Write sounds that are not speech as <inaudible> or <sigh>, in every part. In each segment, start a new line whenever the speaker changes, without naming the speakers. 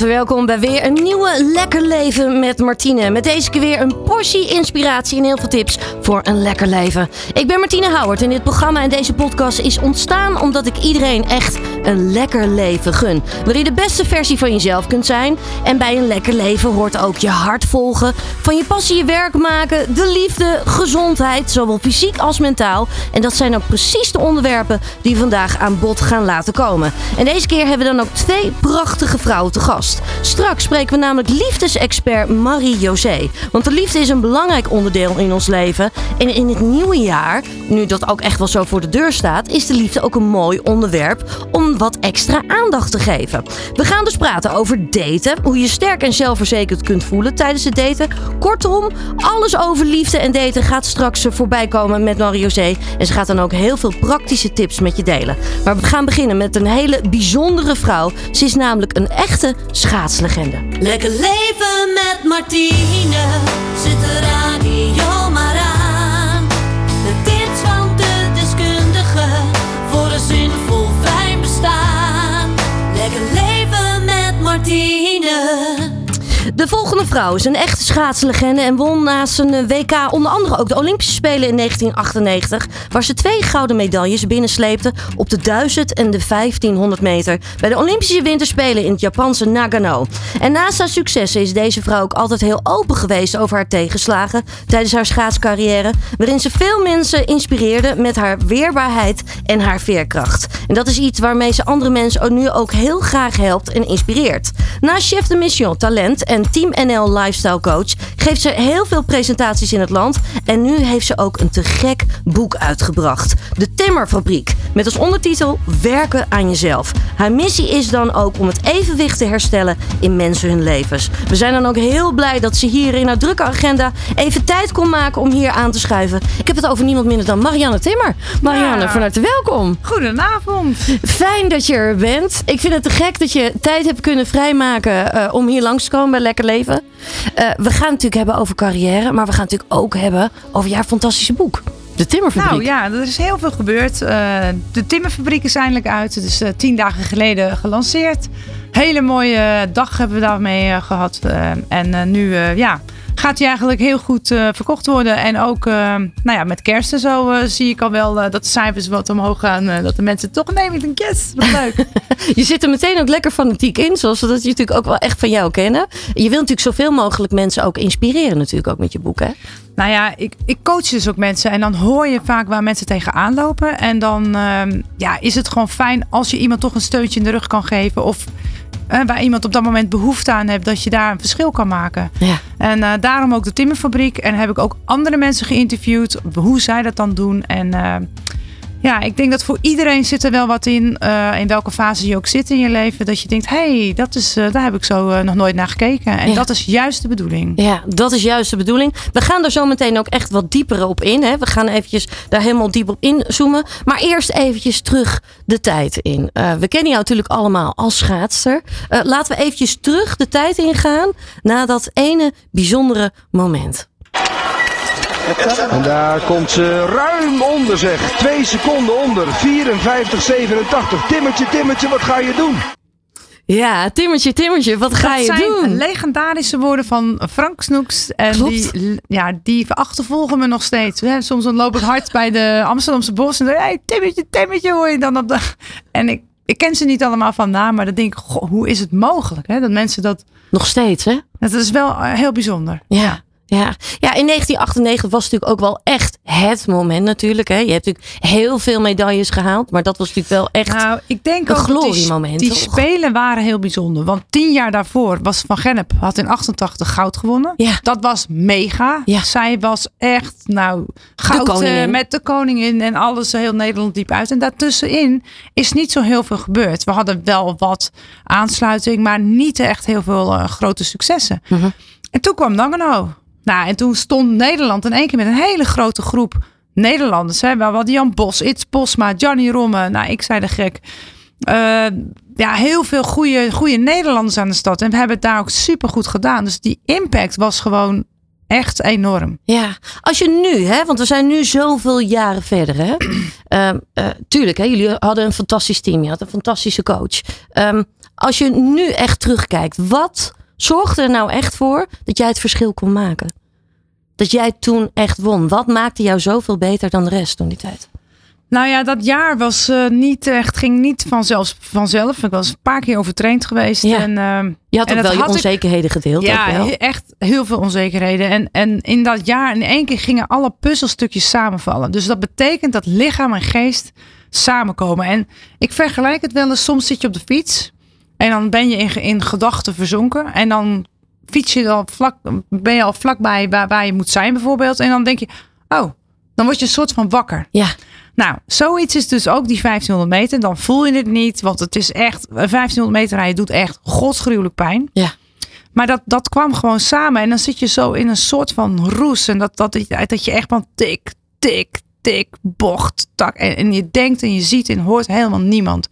Welkom bij weer een nieuwe Lekker Leven met Martine. Met deze keer weer een portie inspiratie en heel veel tips voor een lekker leven. Ik ben Martine Howard en dit programma en deze podcast is ontstaan omdat ik iedereen echt een lekker leven gun. Waarin je de beste versie van jezelf kunt zijn. En bij een lekker leven hoort ook je hart volgen. Van je passie je werk maken, de liefde, gezondheid, zowel fysiek als mentaal. En dat zijn ook precies de onderwerpen die vandaag aan bod gaan laten komen. En deze keer hebben we dan ook twee prachtige vrouwen te gast. Straks spreken we namelijk liefdesexpert Marie-José. Want de liefde is een belangrijk onderdeel in ons leven. En in het nieuwe jaar, nu dat ook echt wel zo voor de deur staat, is de liefde ook een mooi onderwerp om wat extra aandacht te geven. We gaan dus praten over daten, hoe je sterk en zelfverzekerd kunt voelen tijdens het daten. Kortom, alles over liefde en daten gaat straks voorbij komen met Marie-José. En ze gaat dan ook heel veel praktische tips met je delen. Maar we gaan beginnen met een hele bijzondere vrouw. Ze is namelijk een echte schaatslegende.
Lekker leven met Martine.
Vrouw is een echte schaatslegende en won naast een WK onder andere ook de Olympische Spelen in 1998, waar ze twee gouden medailles binnensleepte op de 1000 en de 1500 meter bij de Olympische Winterspelen in het Japanse Nagano. En naast haar successen is deze vrouw ook altijd heel open geweest over haar tegenslagen tijdens haar schaatscarrière, waarin ze veel mensen inspireerde met haar weerbaarheid en haar veerkracht. En dat is iets waarmee ze andere mensen nu ook heel graag helpt en inspireert. Naast chef de mission, talent en Team NL Lifestyle Coach geeft ze heel veel presentaties in het land. En nu heeft ze ook een te gek boek uitgebracht. De Timmerfabriek. Met als ondertitel Werken aan jezelf. Haar missie is dan ook om het evenwicht te herstellen in mensen hun levens. We zijn dan ook heel blij dat ze hier in haar drukke agenda even tijd kon maken om hier aan te schuiven. Ik heb het over niemand minder dan Marianne Timmer. Marianne,
Ja.
van harte welkom.
Goedenavond.
Fijn dat je er bent. Ik vind het te gek dat je tijd hebt kunnen vrijmaken eh, om hier langs te komen bij Lekker Leven. Eh, we gaan natuurlijk hebben over carrière, maar we gaan natuurlijk ook hebben over jouw fantastische boek. De Timmerfabriek.
Nou ja, er is heel veel gebeurd. Eh, de Timmerfabriek is eindelijk uit. Het is eh, tien dagen geleden gelanceerd. Hele mooie dag hebben we daarmee eh, gehad. Eh, en nu ja, gaat hij eigenlijk heel goed eh, verkocht worden. En ook eh, nou ja, met kerst en zo eh, zie ik al wel dat de cijfers wat omhoog gaan. dat de mensen toch neem ik een yes, wat leuk. <laughs>
Je zit er meteen ook lekker fanatiek in, zoals we dat je natuurlijk ook wel echt van jou kennen. Je wilt natuurlijk zoveel mogelijk mensen ook inspireren natuurlijk ook met je boek, hè?
Nou ja, ik, ik coach dus ook mensen en dan hoor je vaak waar mensen tegenaan lopen. En dan ehm, ja, is het gewoon fijn als je iemand toch een steuntje in de rug kan geven. Of waar iemand op dat moment behoefte aan heeft, dat je daar een verschil kan maken.
Ja.
En eh, daarom ook de Timmerfabriek. En heb ik ook andere mensen geïnterviewd, hoe zij dat dan doen. En eh, ja, ik denk dat voor iedereen zit er wel wat in, eh, in welke fase je ook zit in je leven. Dat je denkt, hé, hey, dat is, eh, daar heb ik zo eh, nog nooit naar gekeken. En
Ja.
dat is juist de bedoeling.
Ja, dat is juist de bedoeling. We gaan er zo meteen ook echt wat dieper op in. Hè? We gaan eventjes daar helemaal diep op inzoomen. Maar eerst eventjes terug de tijd in. We kennen jou natuurlijk allemaal als schaatster. Laten we eventjes terug de tijd ingaan naar dat ene bijzondere moment.
En daar komt ze ruim onder zeg. Twee seconden onder. 54, 87. Timmertje, Timmertje, wat ga je doen?
Ja, Timmertje, Timmertje, wat ga
dat
je
zijn
doen?
legendarische woorden van Frank Snoeks. En
Klopt.
die, ja, die achtervolgen me nog steeds. Hè, Soms dan loop ik hard bij de Amsterdamse bos. En dan, hey, Timmetje, Timmetje hoor je dan op de... En ik, ik ken ze niet allemaal van naam. Maar dan denk ik, goh, hoe is het mogelijk? Hè? Dat mensen dat...
Nog steeds, hè?
Dat is wel eh, heel bijzonder.
Ja. Ja. Ja, in 1998 was natuurlijk ook wel echt het moment natuurlijk. Hè. Je hebt natuurlijk heel veel medailles gehaald. Maar dat was natuurlijk wel echt...
Nou, ik denk
Een
die,
gloriemoment,
die
toch?
spelen waren heel bijzonder. Want tien jaar daarvoor was Van Gennep, had in 88 goud gewonnen.
Ja.
Dat was mega.
Ja.
Zij was echt, nou, goud eh, met de koningin en alles heel Nederland diep uit. En daartussenin is niet zo heel veel gebeurd. We hadden wel wat aansluiting, maar niet echt heel veel eh, grote successen.
Mhm.
En toen kwam Nagano. Nou, en toen stond Nederland in één keer met een hele grote groep Nederlanders. Hè? We hadden Jan Bos, Its Posma, Gianni Romme. Nou, ik zei de gek. Eh, ja, heel veel goede, goede Nederlanders aan de stad. En we hebben het daar ook super goed gedaan. Dus die impact was gewoon echt enorm.
Ja, als je nu, hè, want we zijn nu zoveel jaren verder. Hè? <clears throat> Ehm, eh, tuurlijk, hè, jullie hadden een fantastisch team. Je had een fantastische coach. Ehm, Als je nu echt terugkijkt, wat zorgde er nou echt voor dat jij het verschil kon maken? Dat jij toen echt won. Wat maakte jou zoveel beter dan de rest toen die tijd?
Nou ja, dat jaar was eh, niet echt, ging niet vanzelf, vanzelf. Ik was een paar keer overtraind geweest.
Ja.
En, ehm,
Je had
En
ook wel je
ik-
onzekerheden gedeeld.
ja,
ook wel.
echt heel veel onzekerheden. En, en in dat jaar in één keer gingen alle puzzelstukjes samenvallen. Dus dat betekent dat lichaam en geest samenkomen. En ik vergelijk het wel eens. Soms zit je op de fiets en dan ben je in, in gedachten verzonken. En dan fiets je al vlak, ben je al vlakbij waar, waar je moet zijn bijvoorbeeld. En dan denk je, oh, dan word je een soort van wakker.
Ja,
Nou, zoiets is dus ook die 1500 meter. Dan voel je het niet, want het is echt, 1500 meter rijden doet echt godsgruwelijk pijn.
ja.
Maar dat, dat kwam gewoon samen. En dan zit je zo in een soort van roes. En dat, dat, dat je echt van tik, tik, tik, bocht, tak. En, en je denkt en je ziet en hoort helemaal niemand.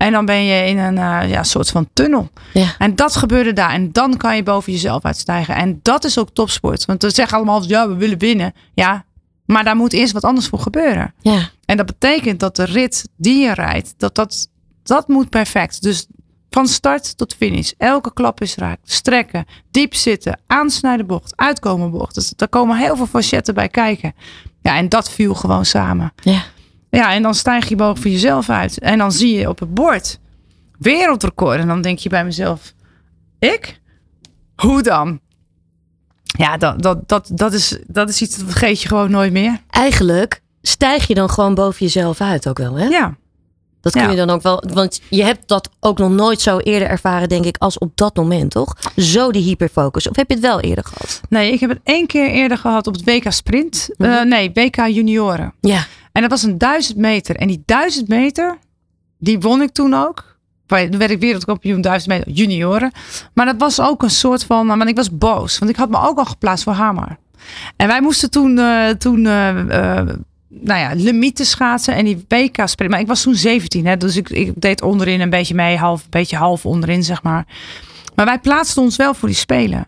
En dan ben je in een eh, ja, soort van tunnel.
Ja.
En dat gebeurde daar. En dan kan je boven jezelf uitstijgen. En dat is ook topsport. Want ze zeggen allemaal, ja, we willen winnen. Ja, maar daar moet eerst wat anders voor gebeuren.
ja.
En dat betekent dat de rit die je rijdt, dat, dat, dat moet perfect. Dus van start tot finish. Elke klap is raak. Strekken, diep zitten, aansnijden bocht, uitkomen bocht. Dus daar komen heel veel facetten bij kijken. Ja, en dat viel gewoon samen.
ja.
Ja, en dan stijg je boven jezelf uit. En dan zie je op het bord wereldrecord. En dan denk je bij mezelf, ik? Hoe dan? Ja, dat, dat, dat, dat, is, dat is iets dat vergeet je gewoon nooit meer.
Eigenlijk stijg je dan gewoon boven jezelf uit ook wel, hè?
Ja.
Dat kun
Ja.
je dan ook wel, want je hebt dat ook nog nooit zo eerder ervaren, denk ik, als op dat moment, toch? Zo die hyperfocus. Of heb je het wel eerder gehad?
Nee, ik heb het één keer eerder gehad op het WK Sprint.
Mhm.
Eh, nee, WK Junioren.
Ja.
En dat was een duizend meter. En die duizend meter, die won ik toen ook. Toen werd ik wereldkampioen duizend meter junioren. Maar dat was ook een soort van, maar ik was boos. Want ik had me ook al geplaatst voor Hamar. En wij moesten toen, eh, toen eh, eh, nou ja, limieten schaatsen en die WK sprint. Maar ik was toen 17, hè, dus ik, ik deed onderin een beetje mee, half, een beetje half onderin, zeg maar. Maar wij plaatsten ons wel voor die spelen.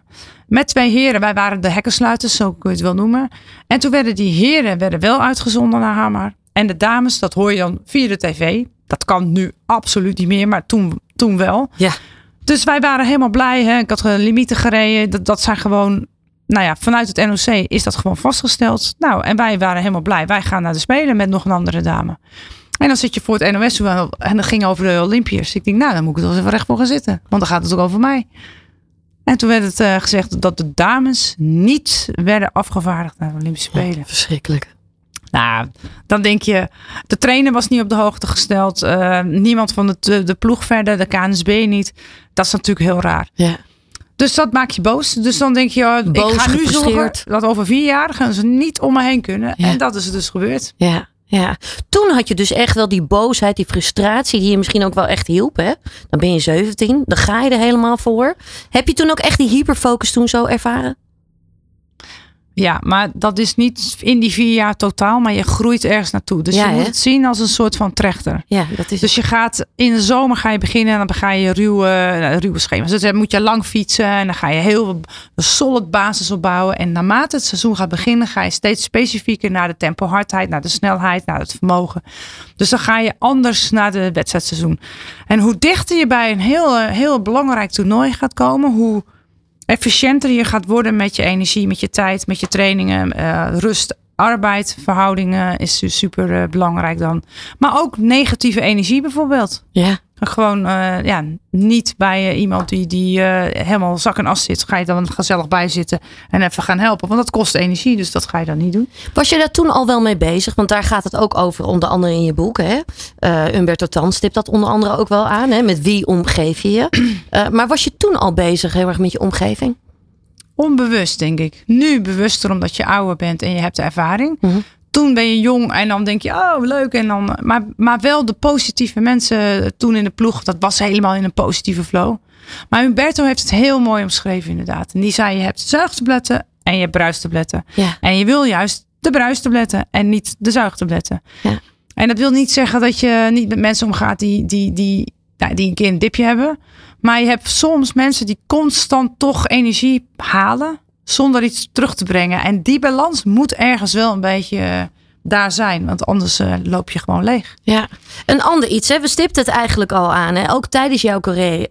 Met twee heren. Wij waren de hekkensluiters, zo kun je het wel noemen. En toen werden die heren werden wel uitgezonden naar Hamar. En de dames, dat hoor je dan via de tv. Dat kan nu absoluut niet meer, maar toen, toen wel.
Ja.
Dus wij waren helemaal blij. Hè? Ik had limieten gereden. Dat, dat zijn gewoon, nou ja, vanuit het NOC is dat gewoon vastgesteld. Nou, en wij waren helemaal blij. Wij gaan naar de Spelen met nog een andere dame. En dan zit je voor het NOS en dat ging over de Olympiërs. Ik denk, nou, dan moet ik er wel eens even recht voor gaan zitten. Want dan gaat het ook over mij. En toen werd het eh, gezegd dat de dames niet werden afgevaardigd naar de Olympische Spelen.
Verschrikkelijk.
Nou, dan denk je, de trainer was niet op de hoogte gesteld. eh, niemand van de, de ploeg verder, de KNSB niet. Dat is natuurlijk heel raar.
Ja.
Dus dat maakt je boos. Dus dan denk je, ja,
Boos,
ik ga nu zorgen dat over vier jaar gaan ze niet om me heen kunnen.
Ja.
En dat is dus gebeurd.
Ja, ja. Toen had je dus echt wel die boosheid, die frustratie, die je misschien ook wel echt hielp. Hè? Dan ben je 17, dan ga je er helemaal voor. Heb je toen ook echt die hyperfocus toen zo ervaren?
Ja, maar dat is niet in die vier jaar totaal, maar je groeit ergens naartoe. Dus
Ja,
je moet
hè?
het zien als een soort van trechter.
Ja, dat is
Dus je gaat in de zomer ga je beginnen en dan ga je ruwe, nou, ruwe schema's. Dus dan moet je lang fietsen en dan ga je heel een solid basis opbouwen. En naarmate het seizoen gaat beginnen, ga je steeds specifieker naar de tempo hardheid, naar de snelheid, naar het vermogen. Dus dan ga je anders naar de wedstrijdseizoen. En hoe dichter je bij een heel, eh, heel belangrijk toernooi gaat komen, hoe efficiënter je gaat worden met je energie, met je tijd, met je trainingen, eh, rust, arbeid, verhoudingen is super eh, belangrijk dan. Maar ook negatieve energie bijvoorbeeld.
ja.
Gewoon eh, ja, niet bij eh, iemand die, die eh, helemaal zak en as zit. Ga je dan gezellig bij zitten en even gaan helpen. Want dat kost energie, dus dat ga je dan niet doen.
Was je daar toen al wel mee bezig? Want daar gaat het ook over, onder andere in je boek. Hè? Umberto Tan stipt dat onder andere ook wel aan. Hè? Met wie omgeef je je? <clears throat> Maar was je toen al bezig heel erg met je omgeving?
Onbewust, denk ik. Nu bewuster omdat je ouder bent en je hebt de ervaring.
Mhm.
Toen ben je jong en dan denk je, oh leuk. En dan, maar, maar wel de positieve mensen toen in de ploeg, dat was helemaal in een positieve flow. Maar Humberto heeft het heel mooi omschreven inderdaad. En die zei, je hebt zuigtabletten en je hebt bruistabletten.
Ja.
En je wil juist de bruistabletten en niet de zuigtabletten.
Ja.
En dat wil niet zeggen dat je niet met mensen omgaat die, die, die, nou, die een keer een dipje hebben. Maar je hebt soms mensen die constant toch energie halen zonder iets terug te brengen. En die balans moet ergens wel een beetje, daar zijn. Want anders eh, loop je gewoon leeg.
Ja, een ander iets. Hè? We stipten het eigenlijk al aan. Hè? Ook tijdens jouw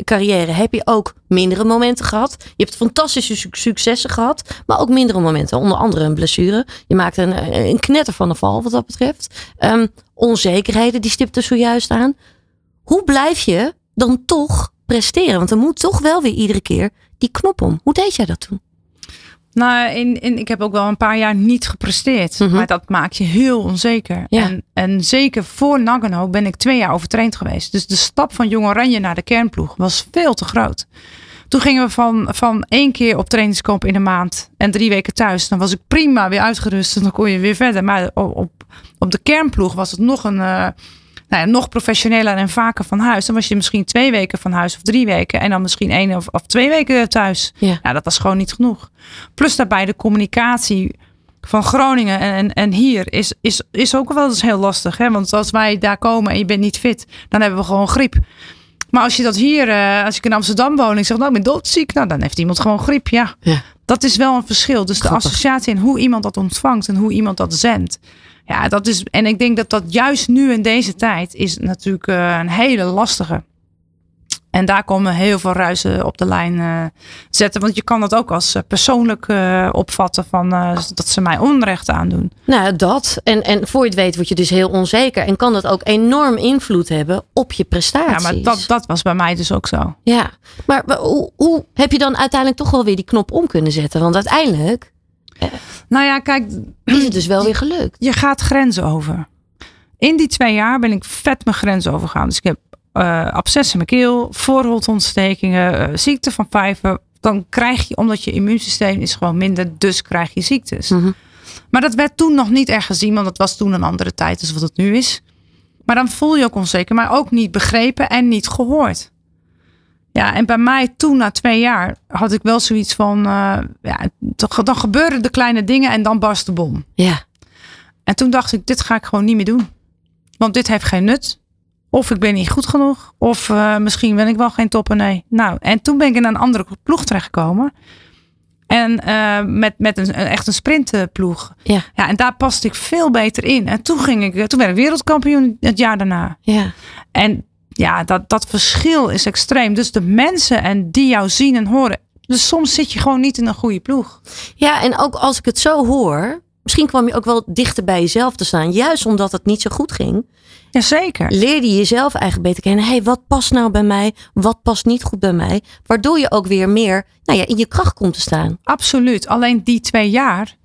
carrière, heb je ook mindere momenten gehad. Je hebt fantastische su- successen gehad, maar ook mindere momenten. Onder andere een blessure. Je maakt een, een knetter van de val wat dat betreft. Ehm, onzekerheden, die stipte zojuist aan. Hoe blijf je dan toch presteren? Want er moet toch wel weer iedere keer die knop om. Hoe deed jij dat toen?
Nou, in, in, ik heb ook wel een paar jaar niet gepresteerd.
Mhm.
Maar dat maakt je heel onzeker.
Ja.
En, en zeker voor Nagano ben ik twee jaar overtraind geweest. Dus de stap van Jong Oranje naar de kernploeg was veel te groot. Toen gingen we van, van één keer op trainingskamp in de maand en drie weken thuis. Dan was ik prima weer uitgerust en dan kon je weer verder. Maar op, op, op de kernploeg was het nog een... eh, nou ja, nog professioneler en vaker van huis. Dan was je misschien twee weken van huis of drie weken. En dan misschien één of, of twee weken thuis.
Ja.
Ja, dat was gewoon niet genoeg. Plus daarbij de communicatie van Groningen en, en, en hier is, is, is ook wel eens heel lastig. Hè? Want als wij daar komen en je bent niet fit, dan hebben we gewoon griep. Maar als je dat hier, eh, als ik in Amsterdam woon en ik zeg, nou, ik ben doodziek. Nou, dan heeft iemand gewoon griep. Ja,
Ja.
dat is wel een verschil. Dus
Grappig.
de associatie en hoe iemand dat ontvangt en hoe iemand dat zendt. Ja, dat is, en ik denk dat dat juist nu in deze tijd is natuurlijk eh, een hele lastige. En daar komen heel veel ruizen op de lijn eh, zetten. Want je kan dat ook als eh, persoonlijk opvatten van dat ze mij onrecht aandoen.
Nou, dat. En, en voor je het weet word je dus heel onzeker. En kan dat ook enorm invloed hebben op je
Ja,
prestaties.
maar dat, dat was bij mij dus ook zo.
Ja, maar wa- hoe, hoe heb je dan uiteindelijk toch wel weer die knop om kunnen zetten? Want uiteindelijk
Nou ja, kijk,
is het dus wel weer gelukt.
je gaat grenzen over. In die twee jaar ben ik vet mijn grenzen overgegaan. Dus ik heb eh abscessen in mijn keel, voorholtontstekingen, eh, ziekte van vijver. Dan krijg je, omdat je immuunsysteem is gewoon minder, dus krijg je ziektes.
Mhm.
Maar dat werd toen nog niet echt gezien, want dat was toen een andere tijd als wat het nu is. Maar dan voel je ook onzeker, maar ook niet begrepen en niet gehoord. Ja, en bij mij toen na twee jaar had ik wel zoiets van, eh, ja, toch- dan gebeuren de kleine dingen en dan barst de bom.
Ja,
En toen dacht ik, dit ga ik gewoon niet meer doen. Want dit heeft geen nut. Of ik ben niet goed genoeg. Of eh, misschien ben ik wel geen topper. Nee. Nou, en toen ben ik in een andere ploeg terechtgekomen. En eh, met, met een, een- echt een sprintploeg.
ja,
Ja, en daar paste ik veel beter in. En toen, ging ik, toen werd ik wereldkampioen het jaar daarna.
ja.
En ja, dat, dat verschil is extreem. Dus de mensen en die jou zien en horen. Dus soms zit je gewoon niet in een goede ploeg.
Ja, en ook als ik het zo hoor, misschien kwam je ook wel dichter bij jezelf te staan. Juist omdat het niet zo goed ging,
Jazeker.
leerde je jezelf eigenlijk beter kennen. Hey, wat past nou bij mij? Wat past niet goed bij mij? Waardoor je ook weer meer nou ja, in je kracht komt te staan.
Absoluut. Alleen die twee jaar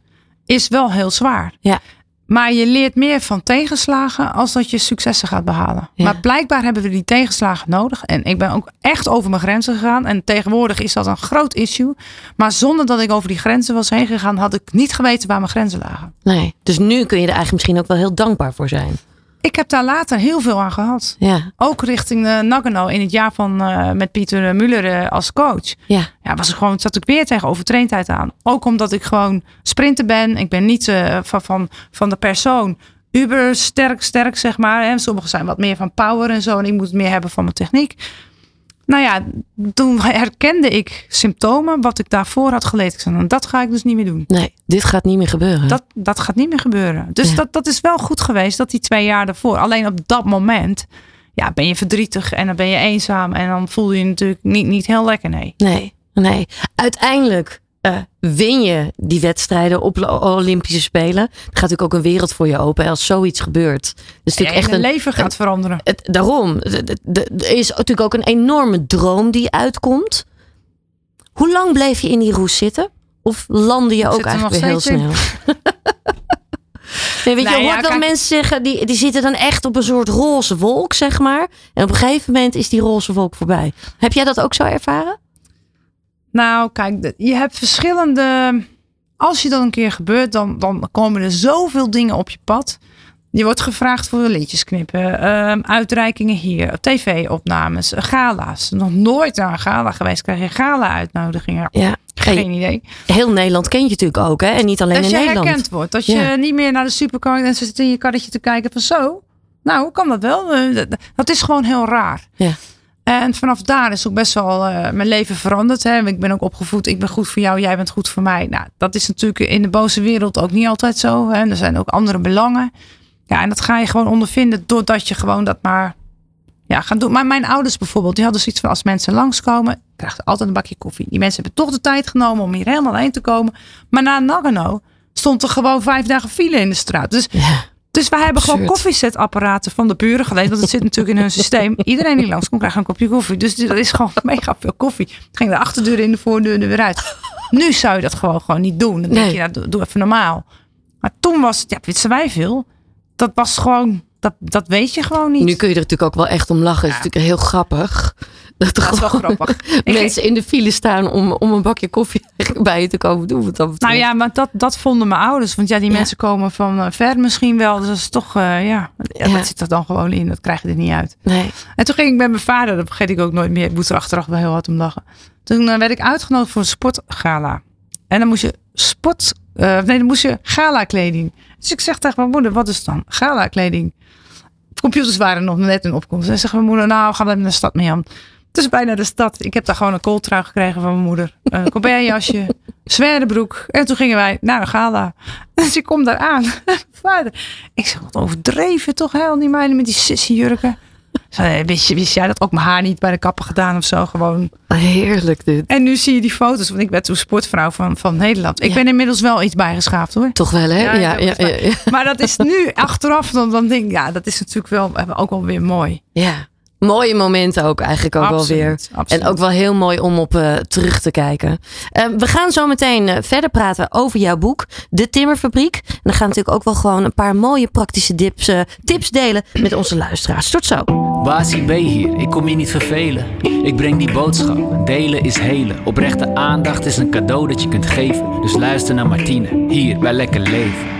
is wel heel zwaar.
Ja.
Maar je leert meer van tegenslagen als dat je successen gaat behalen.
Ja.
Maar blijkbaar hebben we die tegenslagen nodig. En ik ben ook echt over mijn grenzen gegaan. En tegenwoordig is dat een groot issue. Maar zonder dat ik over die grenzen was heen gegaan, had ik niet geweten waar mijn grenzen lagen.
Nee. Dus nu kun je er eigenlijk misschien ook wel heel dankbaar voor zijn.
Ik heb daar later heel veel aan gehad.
Ja,
Ook richting uh, Nagano in het jaar van eh, met Pieter Muller eh, als coach.
ja,
Ja, was ik gewoon, zat ik weer tegen overtraindheid aan. Ook omdat ik gewoon sprinter ben. Ik ben niet van, van, van de persoon uber sterk, sterk zeg maar. Hè. Sommigen zijn wat meer van power en zo. En ik moet meer hebben van mijn techniek. Nou ja, toen herkende ik symptomen wat ik daarvoor had geleerd. Ik zei, nou, dat ga ik dus niet meer doen.
nee, dit gaat niet meer gebeuren.
Dat, dat gaat niet meer gebeuren. Dus
Ja.
dat, dat is wel goed geweest, dat die twee jaar daarvoor. Alleen op dat moment ja, ben je verdrietig en dan ben je eenzaam. En dan voel je je natuurlijk niet, niet heel lekker, nee.
Nee, nee. Uiteindelijk eh, win je die wedstrijden op de Olympische Spelen. Er gaat natuurlijk ook een wereld voor je open als zoiets gebeurt. Dus
Je
natuurlijk echt
hele
een,
leven gaat veranderen.
het, daarom. Er is natuurlijk ook een enorme droom die uitkomt. Hoe lang bleef je in die roes zitten? Of landde je
Ik
ook eigenlijk weer heel snel? <laughs> Nee, weet je,
Nou
je
ja,
hoort wel
kijk-
mensen zeggen, die, die zitten dan echt op een soort roze wolk, zeg maar. En op een gegeven moment is die roze wolk voorbij. Heb jij dat ook zo ervaren?
Nou, kijk, je hebt verschillende. Als je dat een keer gebeurt, dan, dan komen er zoveel dingen op je pad. Je wordt gevraagd voor liedjes knippen, ehm, uitreikingen hier, tv-opnames, gala's. Nog nooit naar een gala geweest, krijg je gala-uitnodigingen.
Ja.
Geen idee.
Heel Nederland kent je natuurlijk ook, hè? En niet alleen
Dat
in
je
Nederland.
herkend wordt. Dat
Ja.
je niet meer naar de supermarkt en ze zit in je karretje te kijken van zo. Nou, hoe kan dat wel? Eh, dat- Dat is gewoon heel raar.
Ja.
En vanaf daar is ook best wel eh, mijn leven veranderd. Hè. Ik ben ook opgevoed, ik ben goed voor jou, jij bent goed voor mij. Nou, dat is natuurlijk in de boze wereld ook niet altijd zo. Hè. Er zijn ook andere belangen. Ja, en dat ga je gewoon ondervinden doordat je gewoon dat maar ja, gaan doen. Maar mijn ouders bijvoorbeeld, die hadden zoiets van als mensen langskomen, krijgt altijd een bakje koffie. Die mensen hebben toch de tijd genomen om hier helemaal heen te komen. Maar na Nagano stond er gewoon vijf dagen file in de straat. Dus, dus wij hebben gewoon koffiezetapparaten van de buren geleend. Want het zit natuurlijk in hun systeem. <laughs> Iedereen die langskomt krijgt een kopje koffie. Dus dat is gewoon mega veel koffie. Het ging de achterdeur in, de voordeur er weer uit. Nu zou je dat gewoon, gewoon niet doen. Dan denk
Nee.
je, nou, doe, doe even normaal. Maar toen was het, ja, wisten wij veel. Dat was gewoon, dat, dat weet je gewoon niet.
Nu kun je er natuurlijk ook wel echt om lachen. Het is natuurlijk heel grappig. Dat,
Dat is wel grappig. <laughs>
mensen in de file staan om, om een bakje koffie <laughs> bij je te komen doen. Wat dat betreft.
Nou ja, maar dat, dat vonden mijn ouders. Want ja, die
Ja.
mensen komen van eh, ver misschien wel. Dus dat is toch, eh, ja, dat zit er dan gewoon in. Dat krijg je er niet uit.
Nee.
En toen ging ik met mijn vader, dat vergeet ik ook nooit meer. Ik moet er achteraf wel heel hard om lachen. Toen eh, werd ik uitgenodigd voor een sportgala. En dan moest je sport, nee, dan moest je gala kleding. Dus ik zeg tegen mijn moeder, wat is dan? Gala kleding. Computers waren nog net in opkomst. En zegt mijn moeder, nou, ga naar de stad mee aan. Het is bijna de stad. Ik heb daar gewoon een kooltrui gekregen van mijn moeder. Een colbertjasje, zwerdenbroek. En toen gingen wij naar een gala. <laughs> Dus ik kom daar aan. <laughs> Vader. Ik zeg, wat overdreven toch, hè? Al die meiden met die sissy-jurken. Wist, je- wist jij dat ook mijn haar niet bij de kapper gedaan of zo? Gewoon.
Heerlijk dit.
En nu zie je die foto's. Want ik ben toen sportvrouw van, van Nederland. Ik
Ja.
ben inmiddels wel iets bijgeschaafd hoor.
Toch wel, hè?
Ja,
Ja, ja,
Maar dat is nu achteraf. Dan, dan denk ik, ja, dat is natuurlijk wel ook wel weer mooi.
Ja. Mooie momenten ook eigenlijk ook wel weer.
Absoluut.
En ook wel heel mooi om op eh, terug te kijken. Eh, we gaan zo meteen eh, verder praten over jouw boek, De Timmerfabriek. En dan gaan we natuurlijk ook wel gewoon een paar mooie praktische dips, eh, tips delen met onze luisteraars. Tot zo.
Basie B hier, ik kom je niet vervelen. Ik breng die boodschap, delen is helen. Oprechte aandacht is een cadeau dat je kunt geven. Dus luister naar Martine, hier bij Lekker Leven.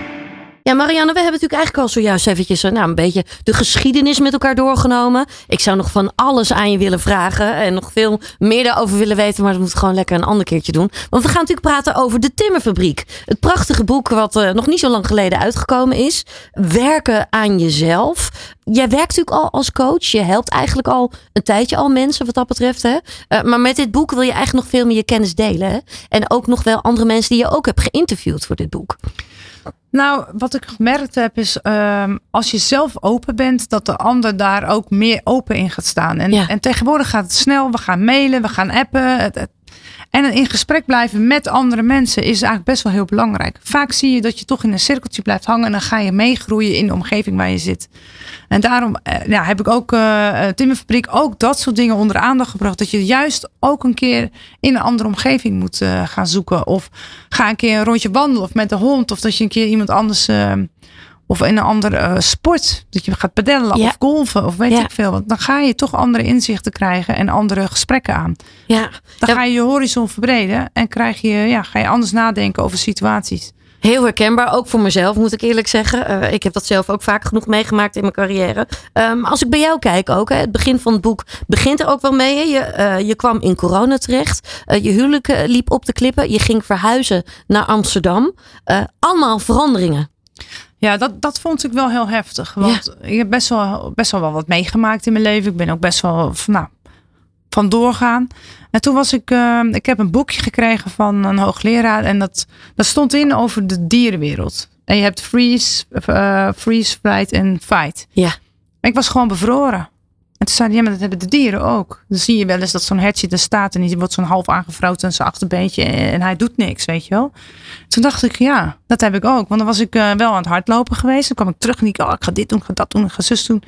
Ja, Marianne, we hebben natuurlijk eigenlijk al zojuist eventjes eh, nou, een beetje de geschiedenis met elkaar doorgenomen. Ik zou nog van alles aan je willen vragen en nog veel meer daarover willen weten, maar dat moet gewoon lekker een ander keertje doen. Want we gaan natuurlijk praten over de Timmerfabriek. Het prachtige boek wat eh, nog niet zo lang geleden uitgekomen is. Werken aan jezelf. Jij werkt natuurlijk al als coach. Je helpt eigenlijk al een tijdje al mensen wat dat betreft. Hè? Eh, maar met dit boek wil je eigenlijk nog veel meer je kennis delen. Hè? En ook nog wel andere mensen die je ook hebt geïnterviewd voor dit boek.
Nou, wat ik gemerkt heb is, ehm, als je zelf open bent, dat de ander daar ook meer open in gaat staan. En,
Ja.
en tegenwoordig gaat het snel. We gaan mailen, we gaan appen. Het, het- en in gesprek blijven met andere mensen is eigenlijk best wel heel belangrijk. Vaak zie je dat je toch in een cirkeltje blijft hangen en dan ga je meegroeien in de omgeving waar je zit. En daarom eh, heb ik ook eh eh, Timmerfabriek ook dat soort dingen onder de aandacht gebracht. Dat je juist ook een keer in een andere omgeving moet gaan zoeken. Of ga een keer een rondje wandelen of met de hond. Of dat je een keer iemand anders of in een andere eh, sport. Dat je gaat pedellen
Ja.
of golven of weet
Ja.
ik veel. Want dan ga je toch andere inzichten krijgen en andere gesprekken aan.
Ja,
Dan ga je je horizon verbreden en krijg je, ja, ga je anders nadenken over situaties.
Heel herkenbaar, ook voor mezelf moet ik eerlijk zeggen. Eh, ik heb dat zelf ook vaak genoeg meegemaakt in mijn carrière. Ehm, als ik bij jou kijk ook, hè, het begin van het boek begint er ook wel mee. Hè? Je, eh, je kwam in corona terecht. Je huwelijk liep op de klippen. Je ging verhuizen naar Amsterdam. Allemaal veranderingen.
Ja, dat, dat vond ik wel heel heftig. Want ik heb best wel, best wel wel wat meegemaakt in mijn leven. Ik ben ook best wel van, nou, van doorgaan. En toen was ik, eh, ik heb een boekje gekregen van een hoogleraar. En dat, dat stond in over de dierenwereld. En je hebt freeze, eh, freeze, flight en fight.
Ja.
Ik was gewoon bevroren. En toen zei hij, ja, maar dat hebben de dieren ook. Dan zie je wel eens dat zo'n hertje er staat en die wordt zo'n half aangevrouwd aan zijn achterbeentje en, hij doet niks, weet je wel. Toen dacht ik, ja, dat heb ik ook. Want dan was ik eh, wel aan het hardlopen geweest. Dan kwam ik terug en ik, oh, ik ga dit doen, ik ga dat doen, ik ga zus doen.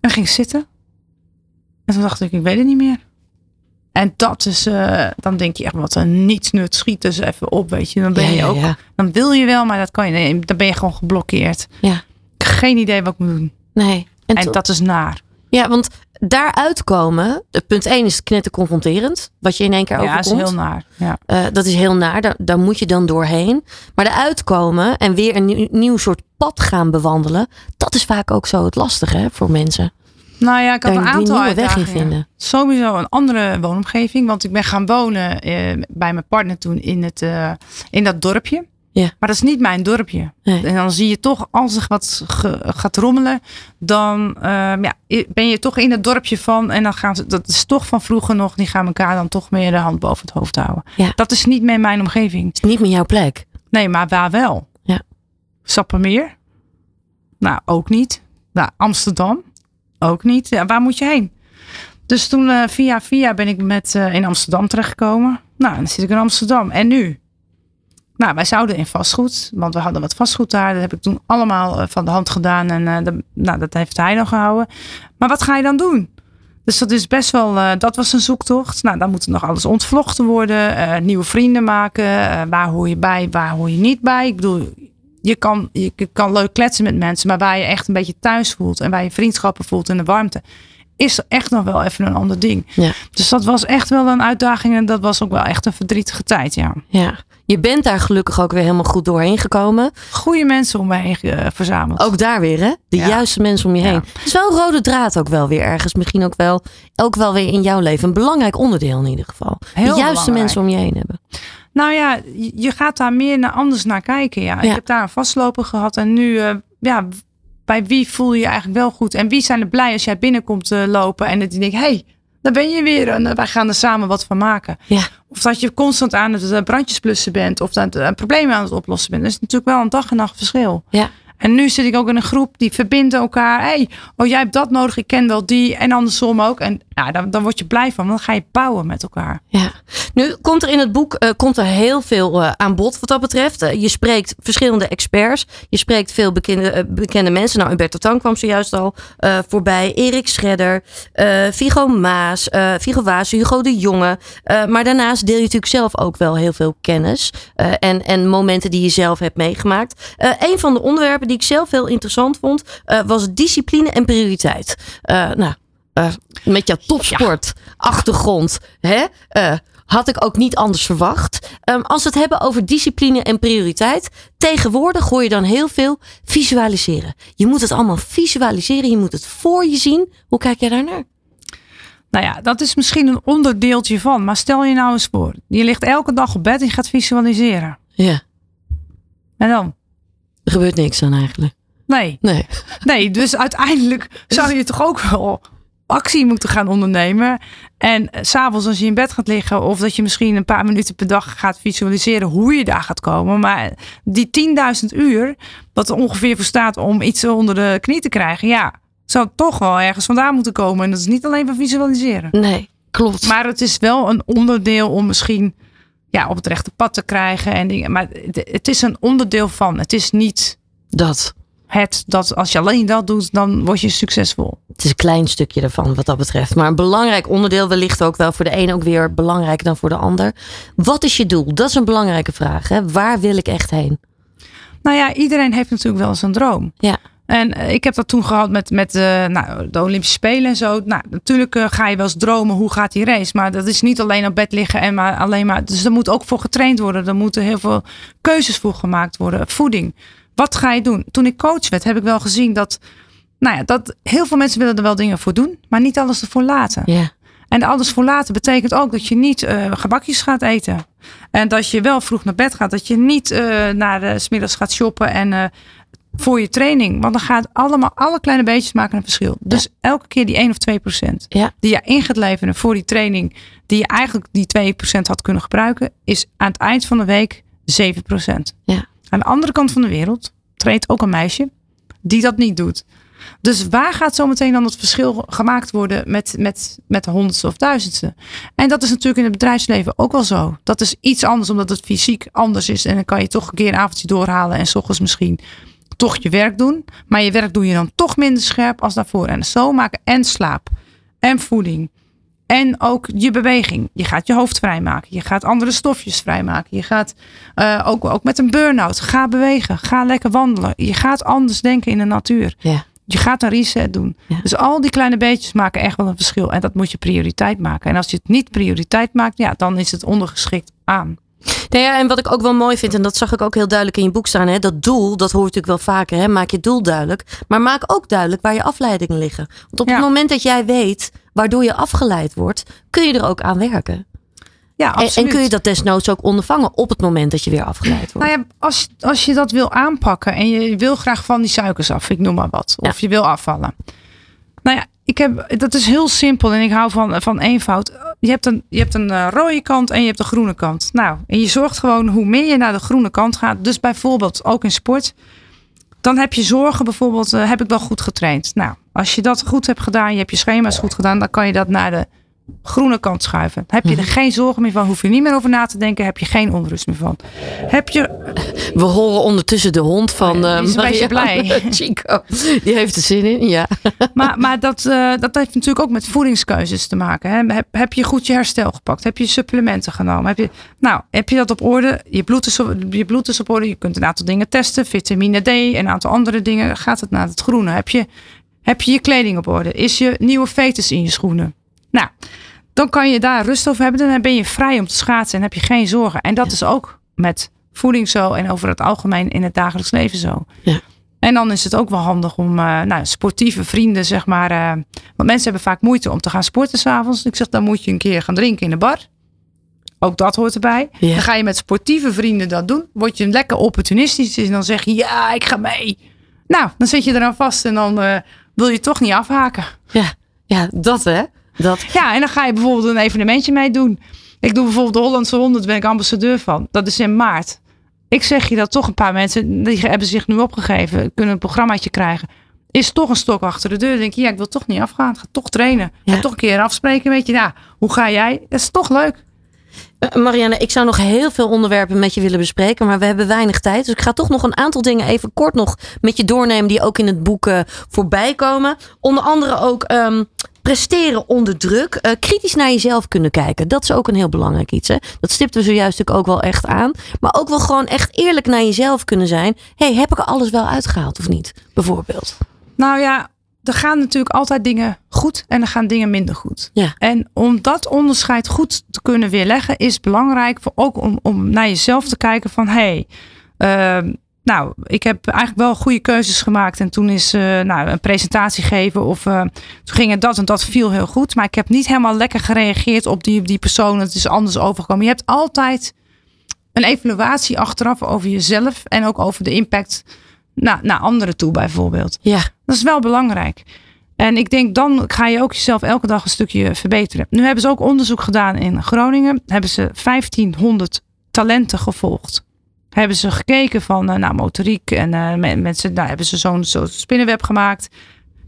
En ging ik zitten. En toen dacht ik, ik weet het niet meer. En dat is, eh, dan denk je echt, wat een nietsnut, schiet dus even op, weet je. Dan ben
Ja,
je ook,
ja.
dan wil je wel, maar dat kan je, nee, dan ben je gewoon geblokkeerd.
Ja.
Geen idee wat ik moet doen.
Nee. En
dat is naar.
Ja, want daaruit komen, eh, punt 1 is knetterconfronterend. Wat je in één keer
Ja,
overkomt.
is heel naar. Ja.
Eh, dat is heel naar, daar, daar moet je dan doorheen. Maar eruit komen en weer een nieuw, nieuw soort pad gaan bewandelen, dat is vaak ook zo het lastige hè, voor mensen.
Nou ja, ik had
Daar
een aantal
nieuwe weg in vinden.
Sowieso een andere woonomgeving. Want ik ben gaan wonen eh, bij mijn partner toen in, het, eh, in dat dorpje.
Ja.
Maar dat is niet mijn dorpje.
Nee.
En dan zie je toch, als er wat ge- gaat rommelen, dan ehm, ja, ben je toch in het dorpje van. En dan gaan ze, dat is toch van vroeger nog, die gaan elkaar dan toch meer de hand boven het hoofd houden.
Ja.
Dat is niet meer mijn omgeving.
is niet meer jouw plek.
Nee, maar waar wel?
Ja.
Sappemeer? Nou, ook niet. Nou, Amsterdam? Ook niet. Ja, waar moet je heen? Dus toen eh, via via ben ik met, eh, in Amsterdam terechtgekomen. Nou, dan zit ik in Amsterdam. En nu? Nou, wij zouden in vastgoed, want we hadden wat vastgoed daar. Dat heb ik toen allemaal eh, van de hand gedaan. En eh, de- nou, dat heeft hij dan gehouden. Maar wat ga je dan doen? Dus dat is best wel, eh, dat was een zoektocht. Nou, dan moet er nog alles ontvlochten worden. nieuwe vrienden maken. waar hoor je bij, waar hoor je niet bij? Ik bedoel, je kan, je kan leuk kletsen met mensen. Maar waar je echt een beetje thuis voelt. En waar je vriendschappen voelt en de warmte. Is echt nog wel even een ander ding.
Ja.
Dus dat was echt wel een uitdaging. En dat was ook wel echt een verdrietige tijd, ja.
Ja. Je bent daar gelukkig ook weer helemaal goed doorheen gekomen.
Goede mensen om mij heen eh, verzameld.
Ook daar weer, hè? De
Ja.
juiste mensen om je heen. Het is wel een rode draad ook wel weer ergens. Misschien ook wel, ook wel weer in jouw leven. Een belangrijk onderdeel in ieder geval.
Heel
de juiste
belangrijk.
mensen om je heen hebben.
Nou ja, je je gaat daar meer naar anders naar kijken. Ja.
Ja.
Ik heb daar een vastloper gehad. En nu, eh, ja, bij wie voel je je eigenlijk wel goed? En wie zijn er blij als jij binnenkomt eh, lopen en dat je denkt, hey, daar ben je weer. En eh, wij gaan er samen wat van maken.
Ja.
Of dat je constant aan het eh, brandjes blussen bent. Of dat een probleem aan het oplossen bent. Dat is natuurlijk wel een dag en nacht verschil.
Ja.
En nu zit ik ook in een groep die verbinden elkaar. hey, oh jij hebt dat nodig, ik ken wel die. En andersom ook. En ja, dan, dan word je blij van. Want dan ga je bouwen met elkaar.
Ja. Nu komt er in het boek eh, komt er heel veel eh, aan bod wat dat betreft. Eh, je spreekt verschillende experts. Je spreekt veel bekende, bekende mensen. Nou, Humberto Tan kwam zojuist al voorbij. Erik Schredder, Vigo Maas, Vigo Waas, Hugo de Jonge. Maar daarnaast deel je natuurlijk zelf ook wel heel veel kennis. en, en momenten die je zelf hebt meegemaakt. Een van de onderwerpen die ik zelf heel interessant vond, eh, was discipline en prioriteit. Eh, nou, eh, met jouw topsport hè, had ik ook niet anders verwacht. Ehm, als we het hebben over discipline en prioriteit. Tegenwoordig hoor je dan heel veel visualiseren. Je moet het allemaal visualiseren. Je moet het voor je zien. Hoe kijk jij daarnaar?
Nou ja, dat is misschien een onderdeeltje van. Maar stel je nou eens voor. Je ligt elke dag op bed en je gaat visualiseren.
Ja,
En dan?
Er gebeurt niks aan eigenlijk.
Nee.
Nee.
Nee, dus uiteindelijk zou je toch ook wel actie moeten gaan ondernemen. En eh, s'avonds als je in bed gaat liggen. Of dat je misschien een paar minuten per dag gaat visualiseren hoe je daar gaat komen. Maar die 10.000 uur, wat er ongeveer voor staat om iets onder de knie te krijgen. Ja, zou toch wel ergens vandaan moeten komen. En dat is niet alleen van visualiseren.
Nee, klopt.
Maar het is wel een onderdeel om misschien ja, op het rechte pad te krijgen. En dingen. Maar het, is een onderdeel van. Het is niet
dat.
het dat als je alleen dat doet, dan word je succesvol.
Het is een klein stukje ervan wat dat betreft. Maar een belangrijk onderdeel wellicht ook wel voor de een ook weer belangrijker dan voor de ander. Wat is je doel? Dat is een belangrijke vraag. Hè? Waar wil ik echt heen?
Nou ja, iedereen heeft natuurlijk wel eens een droom.
Ja.
En eh, ik heb dat toen gehad met, met eh, nou, de Olympische Spelen en zo. Nou, natuurlijk eh, ga je wel eens dromen hoe gaat die race. Maar dat is niet alleen op bed liggen en maar alleen maar. Dus er moet ook voor getraind worden. Er moeten heel veel keuzes voor gemaakt worden. Voeding. Wat ga je doen? Toen ik coach werd, heb ik wel gezien dat. Nou ja, dat heel veel mensen willen er wel dingen voor doen, maar niet alles ervoor laten.
Ja.
En alles voor laten betekent ook dat je niet gebakjes gaat eten. En dat je wel vroeg naar bed gaat. Dat je niet naar de smiddags gaat shoppen en voor je training. Want dan gaat allemaal, alle kleine beetjes maken een verschil. Dus elke keer die 1 of 2 procent
Ja.
die je in gaat leveren voor die training. Die je eigenlijk die 2 procent had kunnen gebruiken. Is aan het eind van de week 7 procent.
Ja.
Aan de andere kant van de wereld treedt ook een meisje die dat niet doet. Dus waar gaat zometeen dan het verschil gemaakt worden met, met, met de honderdste of duizendste? En dat is natuurlijk in het bedrijfsleven ook wel zo. Dat is iets anders omdat het fysiek anders is. En dan kan je toch een keer een avondje doorhalen en s ochtends misschien toch je werk doen. Maar je werk doe je dan toch minder scherp als daarvoor. En zo maken en slaap en voeding. En ook je beweging. Je gaat je hoofd vrijmaken. Je gaat andere stofjes vrijmaken. Je gaat eh, ook, ook met een burn-out. Ga bewegen. Ga lekker wandelen. Je gaat anders denken in de natuur.
Ja.
Je gaat een reset doen.
Ja.
Dus al die kleine beetjes maken echt wel een verschil. En dat moet je prioriteit maken. En als je het niet prioriteit maakt, ja, dan is het ondergeschikt aan.
Nou ja, en wat ik ook wel mooi vind, en dat zag ik ook heel duidelijk in je boek staan, hè, dat doel, dat hoor je natuurlijk wel vaker, hè, maak je doel duidelijk, maar maak ook duidelijk waar je afleidingen liggen. Want op
Ja.
het moment dat jij weet waardoor je afgeleid wordt, kun je er ook aan werken.
ja,
En,
absoluut.
en kun je dat desnoods ook ondervangen op het moment dat je weer afgeleid wordt?
Nou ja, als, als je dat wil aanpakken en je wil graag van die suikers af, ik noem maar wat,
Ja.
of je wil afvallen. Nou ja, ik heb, dat is heel simpel en ik hou van, van eenvoud. Je hebt, een, je hebt een eh, rode kant en je hebt een groene kant. Nou, en je zorgt gewoon hoe meer je naar de groene kant gaat, dus bijvoorbeeld ook in sport, dan heb je zorgen bijvoorbeeld, eh, heb ik wel goed getraind? Nou, als je dat goed hebt gedaan, je hebt je schema's goed gedaan, dan kan je dat naar de groene kant schuiven. Heb je er geen zorgen meer van, hoef je niet meer over na te denken, heb je geen onrust meer van. Heb je
We horen ondertussen de hond van
Ja,
eh
die is een beetje
Marianne
blij. <laughs>
Chico. Die heeft er zin in, ja. <laughs>
Maar, maar dat, eh, dat heeft natuurlijk ook met voedingskeuzes te maken. Hè? Heb, heb je goed je herstel gepakt? Heb je supplementen genomen? Heb je, nou, heb je dat op orde? Je bloed, is op, je bloed is op orde. Je kunt een aantal dingen testen. Vitamine D en een aantal andere dingen. Gaat het naar het groene? Heb je, heb je je kleding op orde? Is je nieuwe fetus in je schoenen? Nou, dan kan je daar rust over hebben. Dan ben je vrij om te schaatsen en heb je geen zorgen. En dat is ook met voeding zo en over het algemeen in het dagelijks leven zo.
Ja.
En dan is het ook wel handig om eh, nou, sportieve vrienden, zeg maar. eh, want mensen hebben vaak moeite om te gaan sporten s'avonds. Ik zeg, dan moet je een keer gaan drinken in de bar. Ook dat hoort erbij.
Ja.
Dan ga je met sportieve vrienden dat doen. Word je lekker opportunistisch en dan zeg je, ja, ik ga mee. Nou, dan zit je eraan vast en dan eh, wil je toch niet afhaken.
Ja, ja dat hè. Dat.
Ja, en dan ga je bijvoorbeeld een evenementje mee doen. Ik doe bijvoorbeeld de Hollandse 100, daar ben ik ambassadeur van. Dat is in maart. Ik zeg je dat toch een paar mensen, die hebben zich nu opgegeven, kunnen een programmaatje krijgen. Is toch een stok achter de deur. Dan denk je, ja, ik wil toch niet afgaan. Ga toch trainen. Ga
Ja.
toch een keer afspreken. Weet je, nou, hoe ga jij? Dat is toch leuk.
Eh, Marianne, ik zou nog heel veel onderwerpen met je willen bespreken, maar we hebben weinig tijd. Dus ik ga toch nog een aantal dingen even kort nog met je doornemen die ook in het boek eh, voorbij komen. Onder andere ook ehm, presteren onder druk. Eh, kritisch naar jezelf kunnen kijken. Dat is ook een heel belangrijk iets. Hè? Dat stipten we zojuist ook wel echt aan. Maar ook wel gewoon echt eerlijk naar jezelf kunnen zijn. hey, heb ik er alles wel uitgehaald of niet? Bijvoorbeeld.
Nou ja, er gaan natuurlijk altijd dingen goed en er gaan dingen minder goed.
Ja.
En om dat onderscheid goed te kunnen weerleggen, is belangrijk voor ook om, om naar jezelf te kijken van hé, hey, ehm, nou, ik heb eigenlijk wel goede keuzes gemaakt. En toen is eh, nou, een presentatie geven of eh, toen ging het dat en dat viel heel goed. Maar ik heb niet helemaal lekker gereageerd op die, die persoon. Het is anders overgekomen. Je hebt altijd een evaluatie achteraf over jezelf en ook over de impact naar, naar anderen toe bijvoorbeeld.
Ja,
Dat is wel belangrijk. En ik denk dan ga je ook jezelf elke dag een stukje verbeteren. Nu hebben ze ook onderzoek gedaan in Groningen. Hebben ze 1500 talenten gevolgd. Hebben ze gekeken van eh, nou, motoriek en eh, me- mensen, nou, hebben ze zo'n zo'n spinnenweb gemaakt.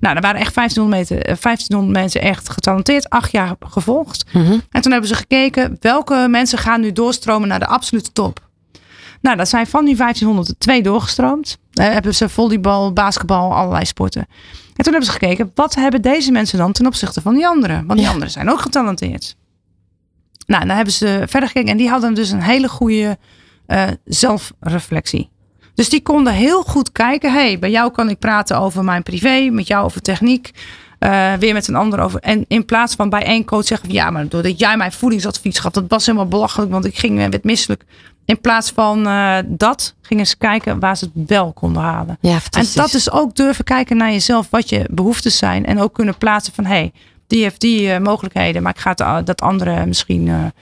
Nou, er waren echt 1500, meter, eh, 1500 mensen echt getalenteerd, acht jaar gevolgd.
Mhm.
En toen hebben ze gekeken welke mensen gaan nu doorstromen naar de absolute top. Nou, dat zijn van die 1500 twee doorgestroomd. Eh, hebben ze volleybal, basketbal, allerlei sporten. En toen hebben ze gekeken, wat hebben deze mensen dan ten opzichte van die anderen? Want die
Ja.
anderen zijn ook getalenteerd. Nou, dan hebben ze verder gekeken en die hadden dus een hele goede eh, zelfreflectie. Dus die konden heel goed kijken. hey, bij jou kan ik praten over mijn privé, met jou over techniek. eh, weer met een ander over. En in plaats van bij één coach zeggen: van, Ja, maar doordat jij mijn voedingsadvies gaf, dat was helemaal belachelijk, want ik ging eh, werd misselijk. In plaats van dat gingen ze kijken waar ze het wel konden halen.
ja
En dat is ook durven kijken naar jezelf, wat je behoeftes zijn. En ook kunnen plaatsen van, hé, hey, die heeft die mogelijkheden. Maar ik ga het, dat andere misschien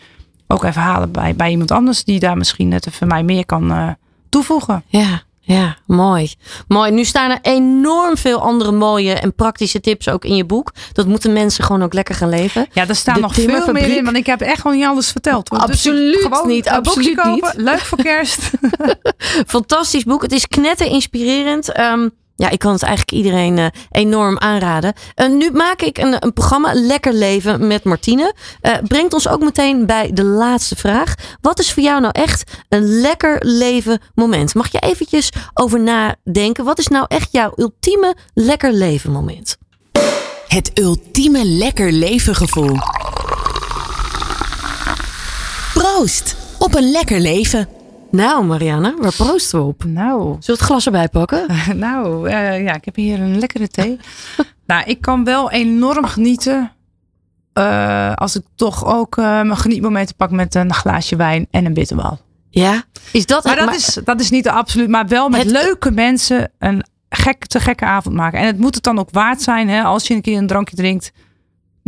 ook even halen bij, bij iemand anders. Die daar misschien net even mij meer kan eh, toevoegen.
Ja, ja, mooi. Mooi. Nu staan er enorm veel andere mooie en praktische tips ook in je boek. Dat moeten mensen gewoon ook lekker gaan leven.
Ja, daar staan
De
nog veel meer in. Want ik heb echt gewoon niet alles verteld. hoor. Dus
Absoluut
gewoon
niet, absoluut
kopen.
niet.
Leuk voor kerst. <laughs>
Fantastisch boek. Het is knetter inspirerend. Ehm, ja, ik kan het eigenlijk iedereen eh, enorm aanraden. Eh, nu maak ik een, een programma Lekker Leven met Martine. Eh, brengt ons ook meteen bij de laatste vraag. Wat is voor jou nou echt een lekker leven moment? Mag je eventjes over nadenken? Wat is nou echt jouw ultieme lekker leven moment?
Het ultieme lekker leven gevoel. Proost op een lekker leven.
Nou, Marianne, waar proosten we op?
nou,
Zullen we het glas erbij pakken? <laughs>
nou eh, ja, ik heb hier een lekkere thee. <laughs> nou, ik kan wel enorm genieten. eh, als ik toch ook eh, mijn genietmomenten pak met een glaasje wijn en een bitterbal.
Ja? Is dat
Maar dat, is, dat is niet de absoluut, maar wel met
Het-
leuke mensen een gek, te gekke avond maken. En het moet het dan ook waard zijn, hè, als je een keer een drankje drinkt.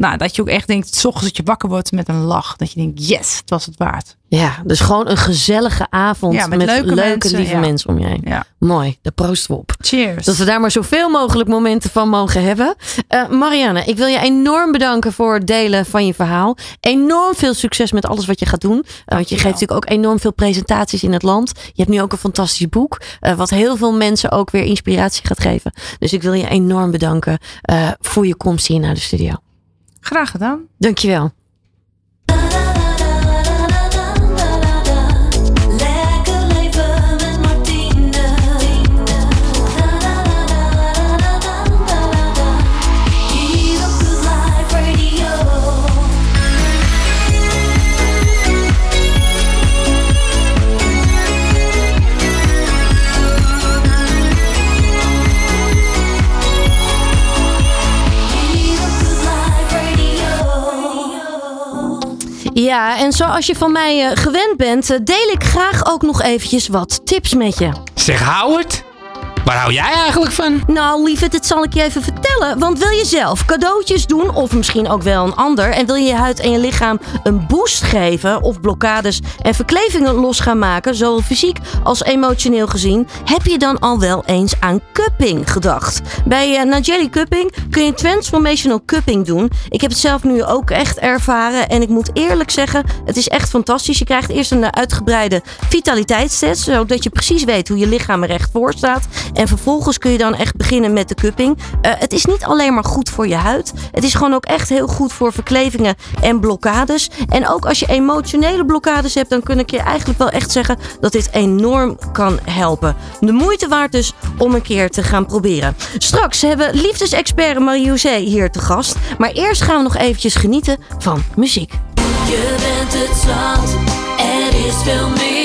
Nou, dat je ook echt denkt, s ochtends dat je wakker wordt met een lach. Dat je denkt, yes, het was het waard.
Ja, dus gewoon een gezellige avond
Ja,
met,
met
leuke,
leuke mensen,
lieve
ja.
mensen om je heen.
Ja.
Mooi, daar proosten we op.
Cheers.
Dat we daar maar zoveel mogelijk momenten van mogen hebben. Eh, Marianne, ik wil je enorm bedanken voor het delen van je verhaal. Enorm veel succes met alles wat je gaat doen. Eh, want je geeft natuurlijk ook enorm veel presentaties in het land. Je hebt nu ook een fantastisch boek. eh, wat heel veel mensen ook weer inspiratie gaat geven. Dus ik wil je enorm bedanken voor je komst hier naar de studio.
Graag gedaan.
Dankjewel. Ja, en zoals je van mij eh, gewend bent, eh, deel ik graag ook nog eventjes wat tips met je.
Zeg Howard, waar hou jij eigenlijk van?
Nou, lieve, dit zal ik je even vertellen. Want wil je zelf cadeautjes doen, of misschien ook wel een ander, en wil je je huid en je lichaam een boost geven, of blokkades en verklevingen los gaan maken, zowel fysiek als emotioneel gezien, heb je dan al wel eens aan cupping gedacht? Bij uh, Najeli Cupping kun je transformational cupping doen. Ik heb het zelf nu ook echt ervaren en ik moet eerlijk zeggen, het is echt fantastisch. Je krijgt eerst een uh, uitgebreide vitaliteitstest, zodat je precies weet hoe je lichaam er echt voor staat. En vervolgens kun je dan echt beginnen met de cupping. Eh, het is niet alleen maar goed voor je huid. Het is gewoon ook echt heel goed voor verklevingen en blokkades. En ook als je emotionele blokkades hebt, dan kun ik je eigenlijk wel echt zeggen dat dit enorm kan helpen. De moeite waard dus om een keer te gaan proberen. Straks hebben liefdesexpert Marie-José hier te gast. Maar eerst gaan we nog eventjes genieten van muziek.
Je bent het zand, er is veel meer.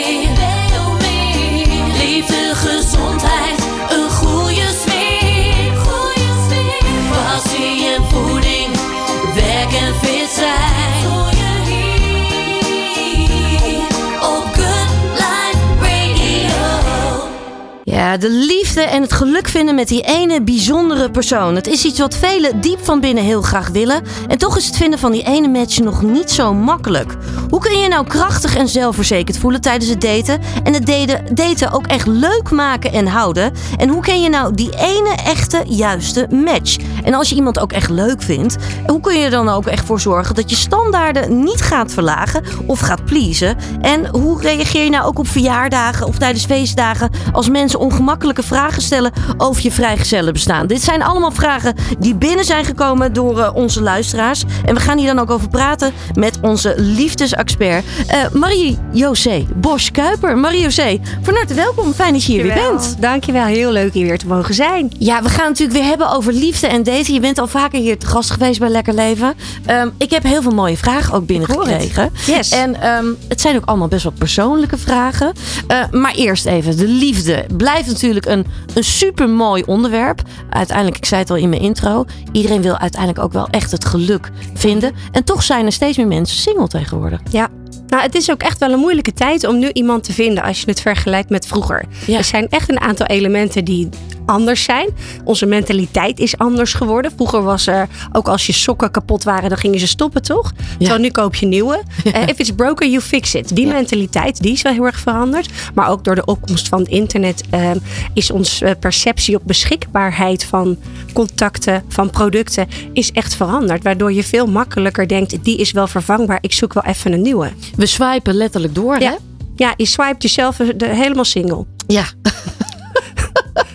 Ja, de liefde en het geluk vinden met die ene bijzondere persoon. Het is iets wat velen diep van binnen heel graag willen. En toch is het vinden van die ene match nog niet zo makkelijk. Hoe kun je nou krachtig en zelfverzekerd voelen tijdens het daten? En het daten, daten ook echt leuk maken en houden? En hoe ken je nou die ene echte juiste match? En als je iemand ook echt leuk vindt, hoe kun je er dan ook echt voor zorgen dat je standaarden niet gaat verlagen of gaat pleasen? En hoe reageer je nou ook op verjaardagen of tijdens feestdagen als mensen ongemakkelijke vragen stellen over je vrijgezellenbestaan? Dit zijn allemaal vragen die binnen zijn gekomen door eh, onze luisteraars. En we gaan hier dan ook over praten met onze liefdesexpert eh, Marie-José Bosch-Kuiper. Marie-José, van harte welkom. Fijn dat je hier weer bent.
Dankjewel, heel leuk hier weer te mogen zijn.
Ja, we gaan natuurlijk weer hebben over liefde en daten. Je bent al vaker hier te gast geweest bij Lekker Leven. Ehm, ik heb heel veel mooie vragen ook binnengekregen.
Yes.
En ehm, het zijn ook allemaal best wel persoonlijke vragen. Eh, maar eerst even, de liefde blijft natuurlijk een, een super mooi onderwerp. Uiteindelijk, ik zei het al in mijn intro, iedereen wil uiteindelijk ook wel echt het geluk vinden. En toch zijn er steeds meer mensen single tegenwoordig.
Ja. Nou, het is ook echt wel een moeilijke tijd om nu iemand te vinden als je het vergelijkt met vroeger.
Ja.
Er zijn echt een aantal elementen die anders zijn. Onze mentaliteit is anders geworden. Vroeger was er, ook als je sokken kapot waren, dan gingen ze stoppen, toch? Terwijl nu koop je nieuwe. Eh, if it's broken, you fix it. Die
Ja.
mentaliteit, die is wel heel erg veranderd. Maar ook door de opkomst van het internet eh, is onze perceptie op beschikbaarheid van contacten, van producten, is echt veranderd. Waardoor je veel makkelijker denkt, die is wel vervangbaar, ik zoek wel even een nieuwe.
We swipen letterlijk door, hè?
Ja, je swipet jezelf helemaal single.
Ja.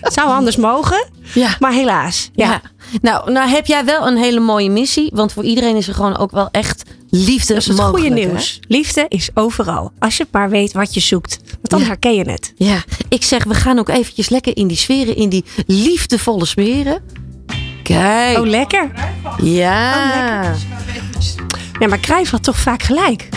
Het <laughs> zou anders mogen,
ja.
maar helaas.
Ja.
Ja.
Nou, nou heb jij wel een hele mooie missie. Want voor iedereen is er gewoon ook wel echt liefde
Dat is het goede
hè?
nieuws. Liefde is overal. Als je maar weet wat je zoekt. Want dan
Ja.
herken je het.
Ja, ik zeg we gaan ook eventjes lekker in die sferen, in die liefdevolle sferen. Kijk.
Oh, lekker.
ja.
Ja, maar Cruijff had toch vaak gelijk.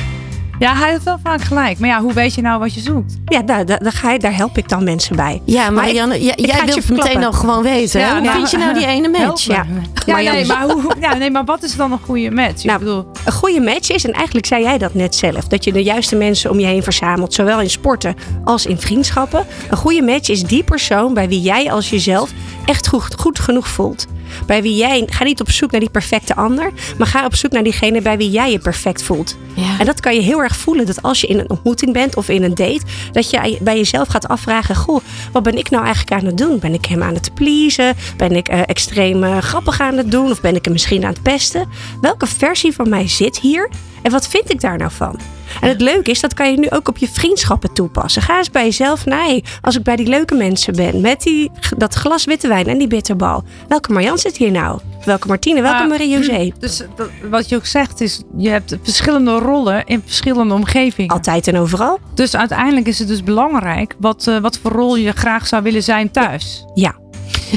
Ja, hij heeft wel vaak gelijk. Maar ja, hoe weet je nou wat je zoekt?
Ja, daar, daar, daar, ga je, daar help ik dan mensen bij.
Ja,
Maar
Marianne, jij- wilt meteen al gewoon weten.
Ja,
Hoe
nou,
vind je nou die ene match?
Ja.
Nee, maar hoe, ja, nee, maar wat is dan een goede match?
Nou,
ik bedoel,
Een goede match is, en eigenlijk zei jij dat net zelf, dat je de juiste mensen om je heen verzamelt, zowel in sporten als in vriendschappen. Een goede match is die persoon bij wie jij als jezelf echt goed, goed genoeg voelt. Bij wie jij, ga niet op zoek naar die perfecte ander, maar ga op zoek naar diegene bij wie jij je perfect voelt.
Ja.
En dat kan je heel erg voelen. Dat als je in een ontmoeting bent of in een date, dat je bij jezelf gaat afvragen: Goh, wat ben ik nou eigenlijk aan het doen? Ben ik hem aan het pleasen? Ben ik eh, extreem eh, grappig aan het doen? Of ben ik hem misschien aan het pesten? Welke versie van mij zit hier? En wat vind ik daar nou van? En het leuke is, dat kan je nu ook op je vriendschappen toepassen. Ga eens bij jezelf, nee, als ik bij die leuke mensen ben, met die, dat glas witte wijn en die bitterbal. Welke Marjan zit hier nou? Welke Martine? Welke Marie-José?
Dus dat- wat je ook zegt is, je hebt verschillende rollen in verschillende omgevingen.
Altijd en overal?
Dus uiteindelijk is het dus belangrijk wat, eh, wat voor rol je graag zou willen zijn thuis.
Ja.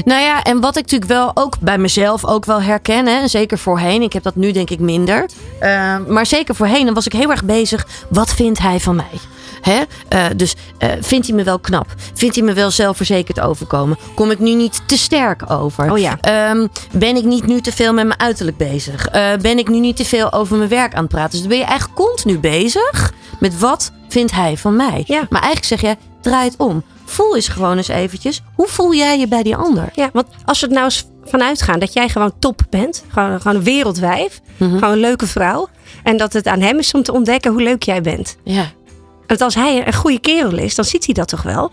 Nou ja, en wat ik natuurlijk wel ook bij mezelf ook wel herken, hè, zeker voorheen, ik heb dat nu denk ik minder, Eh, maar zeker voorheen dan was ik heel erg bezig, wat vindt hij van mij? Hè? Eh, dus eh, vindt hij me wel knap? Vindt hij me wel zelfverzekerd overkomen? Kom ik nu niet te sterk over?
Oh ja.
Ehm, ben ik niet nu te veel met mijn uiterlijk bezig? Eh, ben ik nu niet te veel over mijn werk aan het praten? Dus dan ben je eigenlijk continu bezig met wat vindt hij van mij?
Ja.
Maar eigenlijk zeg je, draai het om. Voel eens gewoon eens eventjes. Hoe voel jij je bij die ander?
Ja, want als we het nou eens vanuit gaan dat jij gewoon top bent, gewoon, gewoon een wereldwijf,
Mhm.
gewoon een leuke vrouw, en dat het aan hem is om te ontdekken hoe leuk jij bent.
Ja.
Want als hij een goede kerel is, dan ziet hij dat toch wel?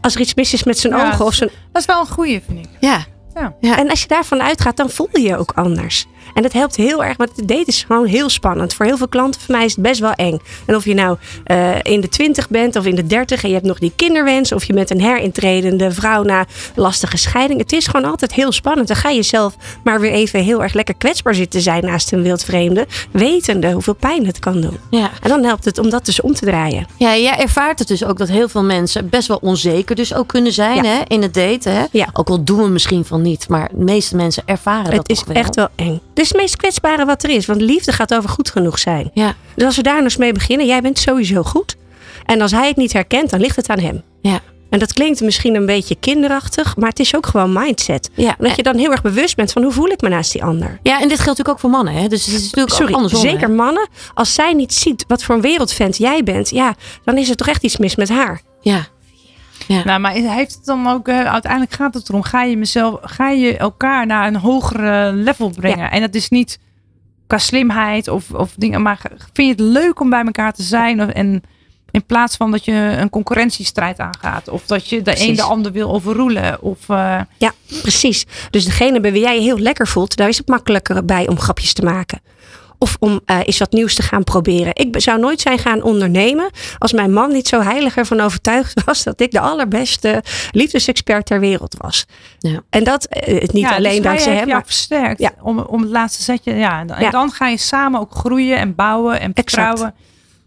Als er iets mis is met zijn
Ja,
ogen of zijn.
Dat is wel een goeie, vind ik.
Ja.
Ja.
Ja.
En als je daarvan uitgaat, dan voel je je ook anders. En dat helpt heel erg, want het date is gewoon heel spannend. Voor heel veel klanten van mij is het best wel eng. En of je nou eh, in de 20 bent of in de 30 en je hebt nog die kinderwens, of je bent een herintredende vrouw na lastige scheiding. Het is gewoon altijd heel spannend. Dan ga je zelf maar weer even heel erg lekker kwetsbaar zitten zijn naast een wildvreemde, wetende hoeveel pijn het kan doen.
Ja.
En dan helpt het om dat dus om te draaien.
ja, jij ervaart het dus ook dat heel veel mensen best wel onzeker dus ook kunnen zijn
Ja.
hè, in het daten. Hè?
Ja.
Ook al doen we misschien van niet, maar de meeste mensen ervaren dat
Het is
wel.
echt wel eng. Het is het meest kwetsbare wat er is. Want liefde gaat over goed genoeg zijn.
Ja.
Dus als we daar eens mee beginnen, jij bent sowieso goed. En als hij het niet herkent, dan ligt het aan hem.
Ja.
En dat klinkt misschien een beetje kinderachtig, maar het is ook gewoon mindset.
Ja.
Dat je dan heel erg bewust bent van hoe voel ik me naast die ander.
ja, en dit geldt natuurlijk ook voor mannen. Hè? Dus het is natuurlijk ook
Sorry,
andersom. hè?
zeker mannen. Als zij niet ziet wat voor een wereldvent jij bent, ja, dan is er toch echt iets mis met haar.
Ja.
Nou, maar heeft het dan ook, eh, uiteindelijk gaat het erom, ga je, mezelf, ga je elkaar naar een hogere level brengen? En dat is niet qua slimheid of, of dingen, maar vind je het leuk om bij elkaar te zijn? Of- En in plaats van dat je een concurrentiestrijd aangaat, of dat je de een
Precies.
de ander wil overroelen. Of, eh,
Ja, precies. Dus degene bij wie jij je heel lekker voelt, daar is het makkelijker bij om grapjes te maken. Of om eh eens wat nieuws te gaan proberen. Ik zou nooit zijn gaan ondernemen als mijn man niet zo heilig ervan overtuigd <laughs> was dat ik de allerbeste liefdesexpert ter wereld was.
Ja.
En dat het niet
ja,
alleen
dus
dankzij
heeft
hem.
jou
Maar,
versterkt
Ja.
om, om het laatste zetje. Ja, en,
Ja.
dan ga je samen ook groeien en bouwen en
Exact.
vertrouwen.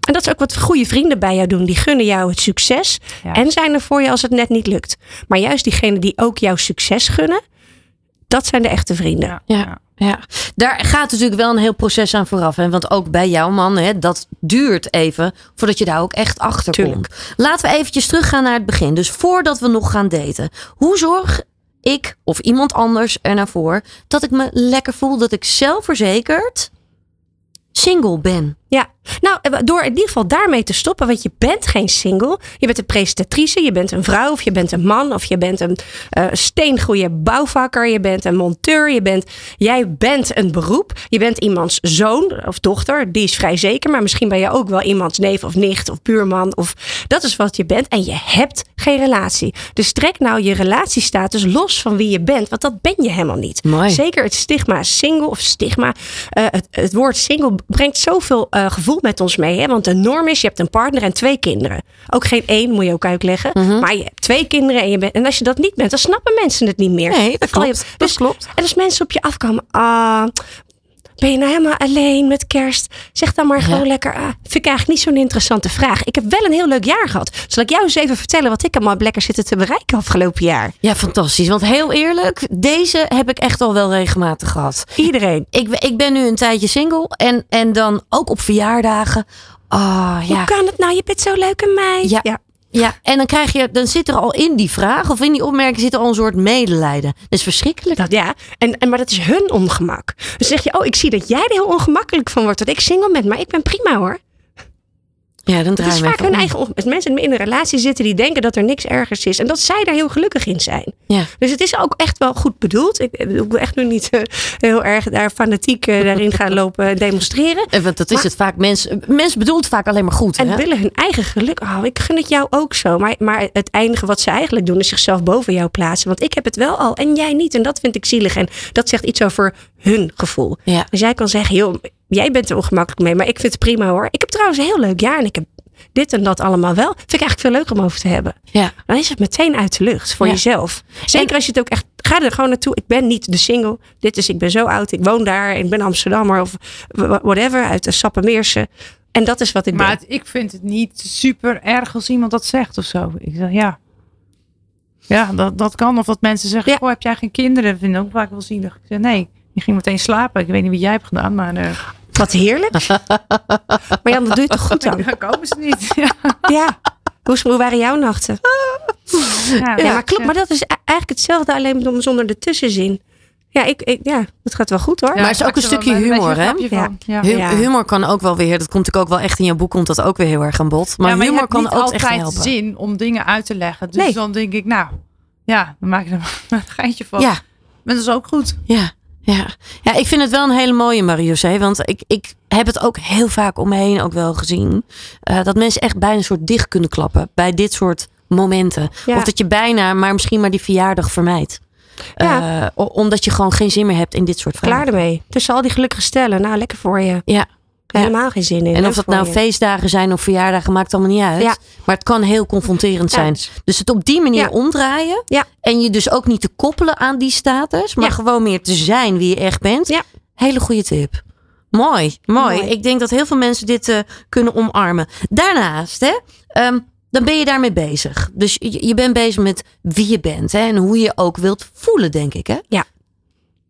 en dat is ook wat goede vrienden bij jou doen. Die gunnen jou het succes
Ja.
en zijn er voor je als het net niet lukt. Maar juist diegenen die ook jouw succes gunnen, dat zijn de echte vrienden.
Ja.
Ja. Ja, daar gaat natuurlijk wel een heel proces aan vooraf. Hè? Want ook bij jouw man, hè, dat duurt even voordat je daar ook echt achter
Tuurlijk.
komt. Laten we eventjes teruggaan naar het begin. Dus voordat we nog gaan daten. Hoe zorg ik of iemand anders er naar voor dat ik me lekker voel, dat ik zelfverzekerd single ben?
Ja, nou, eh, door in ieder geval daarmee te stoppen, want je bent geen single. Je bent een presentatrice, je bent een vrouw of je bent een man of je bent een steengoeie bouwvakker, je bent een monteur, je bent, jij bent een beroep. Je bent iemands zoon of dochter, die is vrij zeker, maar misschien ben je ook wel iemands neef of nicht of buurman of dat is wat je bent en je hebt geen relatie. Dus trek nou je relatiestatus los van wie je bent, want dat ben je helemaal niet.
Mooi.
Zeker het stigma single of stigma. eh, het, het woord single brengt zoveel eh, gevoel met ons mee. Hè? Want de norm is, je hebt een partner en twee kinderen. Ook geen één, moet je ook uitleggen.
Mhm.
Maar je hebt twee kinderen en, je bent, en als je dat niet bent, dan snappen mensen het niet meer.
Nee, dat
je-
klopt. Dat
Dus,
klopt.
En als mensen op je afkomen, ah, ben je nou helemaal alleen met kerst? Zeg dan maar gewoon lekker, ah, vind ik eigenlijk niet zo'n interessante vraag. Ik heb wel een heel leuk jaar gehad. Zal ik jou eens even vertellen wat ik allemaal heb lekker zitten te bereiken afgelopen jaar?
Ja, fantastisch. Want heel eerlijk, deze heb ik echt al wel regelmatig gehad.
Iedereen.
Ik, ik ben nu een tijdje single en, en dan ook op verjaardagen. Ah, ja.
Hoe kan het nou? Je bent zo leuk meid.
Ja. Ja, en dan krijg je, dan zit er al in die vraag of in die opmerking zit er al een soort medelijden. Dat is verschrikkelijk.
Dat, ja, en, en, maar dat is hun ongemak. Dus zeg je, oh, ik zie dat jij er heel ongemakkelijk van wordt dat ik single ben, maar ik ben prima hoor.
Ja, dan
Het
draai
is vaak hun
om.
eigen ongeluk. Mensen die in een relatie zitten die denken dat er niks ergers is. En dat zij daar heel gelukkig in zijn.
Ja.
Dus het is ook echt wel goed bedoeld. Ik, ik wil echt nu niet eh, heel erg daar fanatiek eh, daarin gaan lopen demonstreren.
Eh, Want dat is het vaak. Mensen mensen bedoelt vaak alleen maar goed.
En
hè?
willen hun eigen geluk. Oh, ik gun het jou ook zo. Maar, maar het enige wat ze eigenlijk doen is zichzelf boven jou plaatsen. Want ik heb het wel al en jij niet. En dat vind ik zielig. En dat zegt iets over hun gevoel.
Ja.
Dus jij kan zeggen, joh, jij bent er ongemakkelijk mee. Maar ik vind het prima hoor. Ik heb trouwens een heel leuk jaar. En ik heb dit en dat allemaal wel. Vind ik eigenlijk veel leuker om over te hebben.
Ja.
Dan is het meteen uit de lucht voor
Ja.
jezelf. Zeker als je het ook echt. Ga er gewoon naartoe. Ik ben niet de single. Dit is, ik ben zo oud. Ik woon daar. Ik ben Amsterdammer of wh- whatever. Uit de Sappemeerse. En dat is wat ik
Maar het- ik vind het niet super erg als iemand dat zegt of zo. Ik zeg ja. Ja, dat, dat kan. Of dat mensen zeggen,
Ja.
heb jij geen kinderen? Dat vind ik ook vaak wel zielig. Ik zeg nee, je ging meteen slapen. Ik weet niet wie jij hebt gedaan, maar eh,
Wat heerlijk. <laughs> maar Jan, dat doe je toch goed dan? <laughs>
dan komen ze niet. <laughs> Ja,
Ja. Hoe, waren jouw nachten?
ja,
Ja, maar klopt. Maar dat is e- eigenlijk hetzelfde, alleen zonder de tussenzin. Ja, ik, ik, ja, het gaat wel goed hoor.
Maar het is ook een stukje humor, hè?
Ja. Ja.
Hu-
Ja.
Humor kan ook wel weer, dat komt natuurlijk ook wel echt in je boek, komt dat ook weer heel erg aan bod. Maar,
Ja, maar je
humor
hebt
kan
niet
ook echt
altijd
helpen.
zin om dingen uit te leggen. Dus
Nee.
dan denk ik, nou, ja, dan maak je er een geintje van.
Ja,
Maar dat is ook goed.
ja, ja. Ja, ik vind het wel een hele mooie Marie-José. Want ik, ik heb het ook heel vaak om me heen ook wel gezien. eh, dat mensen echt bijna een soort dicht kunnen klappen bij dit soort momenten.
Ja.
Of dat je bijna, maar misschien maar die verjaardag vermijdt.
Ja.
Eh, omdat je gewoon geen zin meer hebt in dit soort vragen.
Klaar ermee. Tussen al die gelukkige stellen. Nou, lekker voor je.
Ja.
Helemaal geen zin in.
En of dat nou
je.
feestdagen zijn of verjaardagen, maakt allemaal niet uit.
Ja.
Maar het kan heel confronterend
Ja.
zijn. Dus het op die manier
Ja.
omdraaien.
Ja.
En je dus ook niet te koppelen aan die status. Maar gewoon meer te zijn wie je echt bent.
Ja.
Hele goede tip. Mooi, mooi,
Mooi.
Ik denk dat heel veel mensen dit eh, kunnen omarmen. Daarnaast, hè, ehm, dan ben je daarmee bezig. Dus je, je bent bezig met wie je bent. Hè, en hoe je ook wilt voelen, denk ik. Hè?
Ja.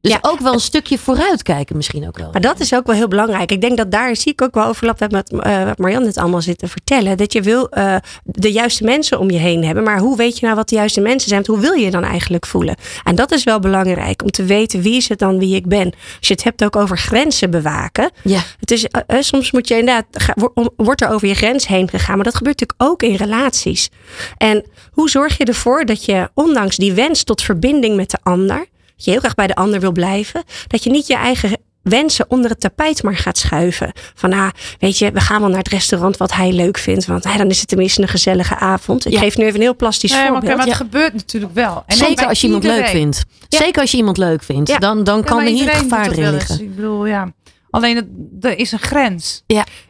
Dus
Ja.
ook wel een stukje vooruitkijken misschien ook wel.
Maar dat is ook wel heel belangrijk. Ik denk dat daar zie ik ook wel overlap met wat, eh, wat Marianne het allemaal zit te vertellen. Dat je wil eh, de juiste mensen om je heen hebben. Maar hoe weet je nou wat de juiste mensen zijn? Want hoe wil je je dan eigenlijk voelen? En dat is wel belangrijk om te weten wie is het dan wie ik ben. Als je het hebt ook over grenzen bewaken.
Ja.
Het is, eh, soms moet je inderdaad, ga- wordt er over je grens heen gegaan. Maar dat gebeurt natuurlijk ook in relaties. En hoe zorg je ervoor dat je, ondanks die wens tot verbinding met de ander, dat je heel graag bij de ander wil blijven, dat je niet je eigen wensen onder het tapijt maar gaat schuiven. Van, ah, weet je, we gaan wel naar het restaurant wat hij leuk vindt, want ah, dan is het tenminste een gezellige avond. Ik
Ja.
geef nu even een heel plastisch
Nee, maar,
voorbeeld.
maar het gebeurt natuurlijk wel. En
Zeker als je iemand leuk vindt.
Ja.
Zeker als je iemand leuk vindt.
Ja.
Dan, dan
Ja,
kan er hier gevaar
eens.
liggen.
Ik bedoel, ja. Alleen, het, er is een grens.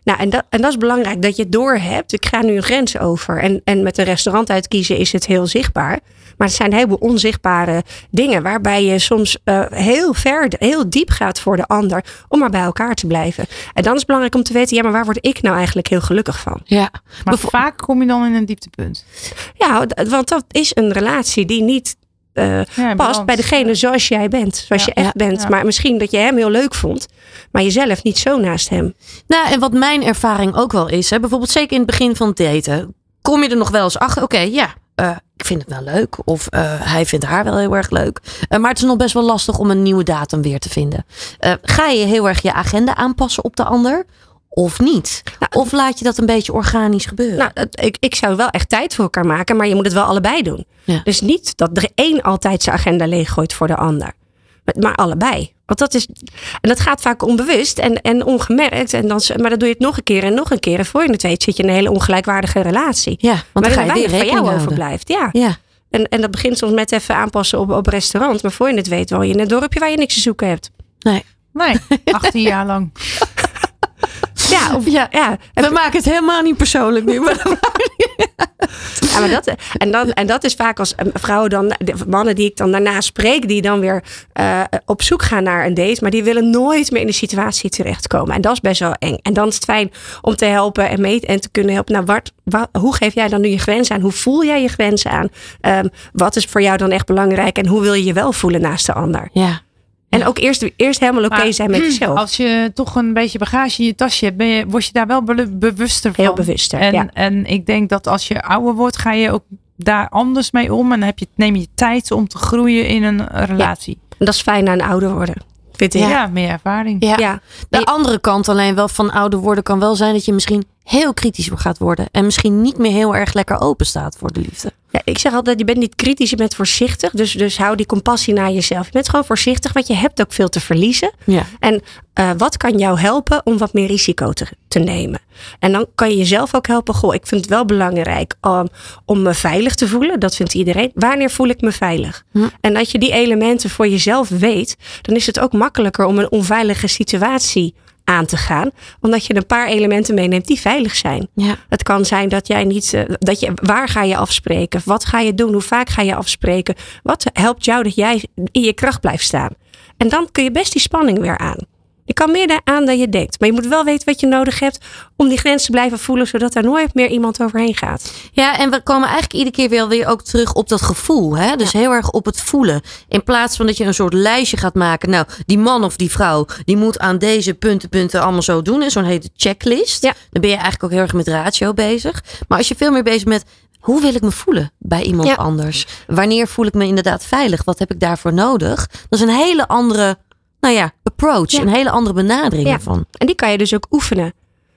Nou, en dat, en dat is belangrijk dat je het doorhebt. Ik ga nu een grens over. En, en met een restaurant uitkiezen is het heel zichtbaar. Maar het zijn een heleboel onzichtbare dingen. Waarbij je soms eh, heel ver, heel diep gaat voor de ander. Om maar bij elkaar te blijven. En dan is het belangrijk om te weten. Ja, maar waar word ik nou eigenlijk heel gelukkig van?
Ja.
Maar
Bevo-
vaak kom je dan in een dieptepunt.
Ja, want dat is een relatie die niet eh,
Ja,
past bij degene zoals jij bent. Zoals
Ja,
je echt
ja,
bent.
ja.
Maar misschien dat je hem heel leuk vond. Maar jezelf niet zo naast hem.
Nou, en wat mijn ervaring ook wel is, hè, bijvoorbeeld zeker in het begin van het daten, kom je er nog wel eens achter, oké, ja, eh, ik vind het wel leuk. Of eh, hij vindt haar wel heel erg leuk. Eh, maar het is nog best wel lastig om een nieuwe datum weer te vinden. Eh, ga je heel erg je agenda aanpassen op de ander? Of niet? of laat je dat een beetje organisch gebeuren?
Nou, ik, ik zou wel echt tijd voor elkaar maken, maar je moet het wel allebei doen.
Ja.
Dus niet dat er één altijd zijn agenda leeggooit voor de ander. Maar, allebei. Want dat is. En dat gaat vaak onbewust en, en ongemerkt. En dan, maar dan doe je het nog een keer en nog een keer. En voor je het weet zit je in een hele ongelijkwaardige relatie.
ja, want dan
waarin
ga
er
je weer
weinig van
rekening
jou
houden.
overblijft. Ja.
Ja,
En, en dat begint soms met even aanpassen op, op restaurant. Maar voor je het weet woon je in een dorpje waar je niks te zoeken hebt.
nee.
Nee, <laughs> 18 jaar lang.
Ja, of,
Ja.
ja.
We maken het helemaal niet persoonlijk nu. Maar <laughs>
Ja, maar dat, en, dan, en dat is vaak als eh, vrouwen dan, de mannen die ik dan daarna spreek, die dan weer eh, op zoek gaan naar een date, maar die willen nooit meer in de situatie terechtkomen. En dat is best wel eng. En dan is het fijn om te helpen en mee en te kunnen helpen. Nou, wat, wat, hoe geef jij dan nu je grenzen aan? Hoe voel jij je grenzen aan? Ehm, wat is voor jou dan echt belangrijk en hoe wil je je wel voelen naast de ander?
ja,
En ook eerst, eerst helemaal oké
Maar
zijn met <clears throat> jezelf.
Als je toch een beetje bagage in je tasje hebt, ben je, word je daar wel be- bewuster van.
Heel bewuster,
En,
ja.
en ik denk dat als je ouder wordt, ga je ook daar anders mee om. En dan heb je, neem je tijd om te groeien in een relatie.
En dat is fijn aan ouder worden. Vind ik.
Ja, meer ervaring.
ja.
ja.
De andere kant alleen wel van ouder worden kan wel zijn dat je misschien heel kritisch gaat worden. En misschien niet meer heel erg lekker open staat voor de liefde.
Ja, ik zeg altijd, je bent niet kritisch, je bent voorzichtig. Dus, dus hou die compassie naar jezelf. Je bent gewoon voorzichtig, want je hebt ook veel te verliezen.
Ja.
En eh, wat kan jou helpen om wat meer risico te, te nemen? En dan kan je jezelf ook helpen. Goh, ik vind het wel belangrijk om, om me veilig te voelen. Dat vindt iedereen. Wanneer voel ik me veilig?
Hm.
En als je die elementen voor jezelf weet, dan is het ook makkelijker om een onveilige situatie aan te gaan. Omdat je een paar elementen meeneemt die veilig zijn.
Ja.
Het kan zijn dat jij niet, eh, dat je, waar ga je afspreken? Wat ga je doen? Hoe vaak ga je afspreken? Wat helpt jou dat jij in je kracht blijft staan? En dan kun je best die spanning weer aan. Je kan meer aan dan je denkt. Maar je moet wel weten wat je nodig hebt om die grens te blijven voelen, zodat er nooit meer iemand overheen gaat.
Ja, en we komen eigenlijk iedere keer weer, weer ook terug op dat gevoel. Hè? Dus heel erg op het voelen. In plaats van dat je een soort lijstje gaat maken. Nou, die man of die vrouw, die moet aan deze punten, punten allemaal zo doen. En zo'n hete checklist.
Ja.
Dan ben je eigenlijk ook heel erg met ratio bezig. Maar als je veel meer bezig bent, hoe wil ik me voelen bij iemand
Ja.
anders? Wanneer voel ik me inderdaad veilig? Wat heb ik daarvoor nodig? Dat is een hele andere, nou ja, approach.
Ja.
Een hele andere benadering
Ja.
ervan.
En die kan je dus ook oefenen.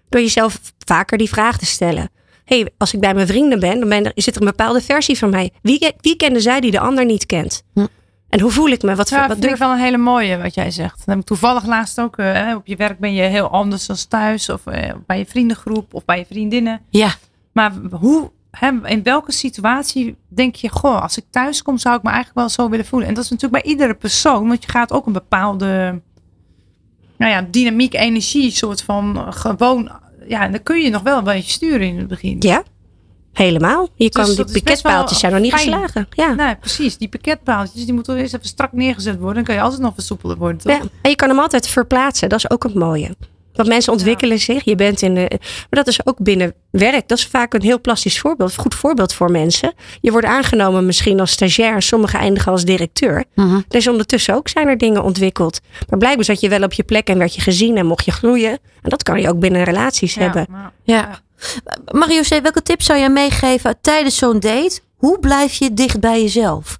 Door jezelf vaker die vraag te stellen. hey, als ik bij mijn vrienden ben, dan ben er, zit er een bepaalde versie van mij. Wie, wie kende zij die de ander niet kent?
Hm.
En hoe voel ik me? Wat,
Ja,
wat
dat vind ik wel een hele mooie wat jij zegt. Dan heb ik toevallig laatst ook, eh, hè, op je werk ben je heel anders dan thuis. Of eh, bij je vriendengroep of bij je vriendinnen.
Ja,
Maar hoe, in welke situatie denk je, goh, als ik thuis kom zou ik me eigenlijk wel zo willen voelen. En dat is natuurlijk bij iedere persoon, want je gaat ook een bepaalde nou ja, dynamiek, energie, soort van eh, gewoon, ja, en dan kun je nog wel een beetje sturen in het begin.
Ja, helemaal. Je kan,
dat
die piketpaaltjes
wel
zijn nog niet
fijn.
geslagen. Ja.
Nee, precies. Die pakketpaaltjes, die moeten eerst even strak neergezet worden. Dan kan je altijd nog versoepeld worden. Toch?
Ja, en je kan hem altijd verplaatsen. Dat is ook het mooie. Want mensen ontwikkelen zich. Je bent in de. Maar dat is ook binnen werk. Dat is vaak een heel plastisch voorbeeld. Een goed voorbeeld voor mensen. Je wordt aangenomen misschien als stagiair. Sommigen eindigen als directeur.
Mhm.
Dus ondertussen ook zijn er dingen ontwikkeld. Maar blijkbaar zat je wel op je plek en werd je gezien en mocht je groeien. En dat kan je ook binnen relaties
Ja,
hebben.
maar-
Ja. Mario C., welke tips zou jij meegeven tijdens zo'n date? Hoe blijf je dicht bij jezelf?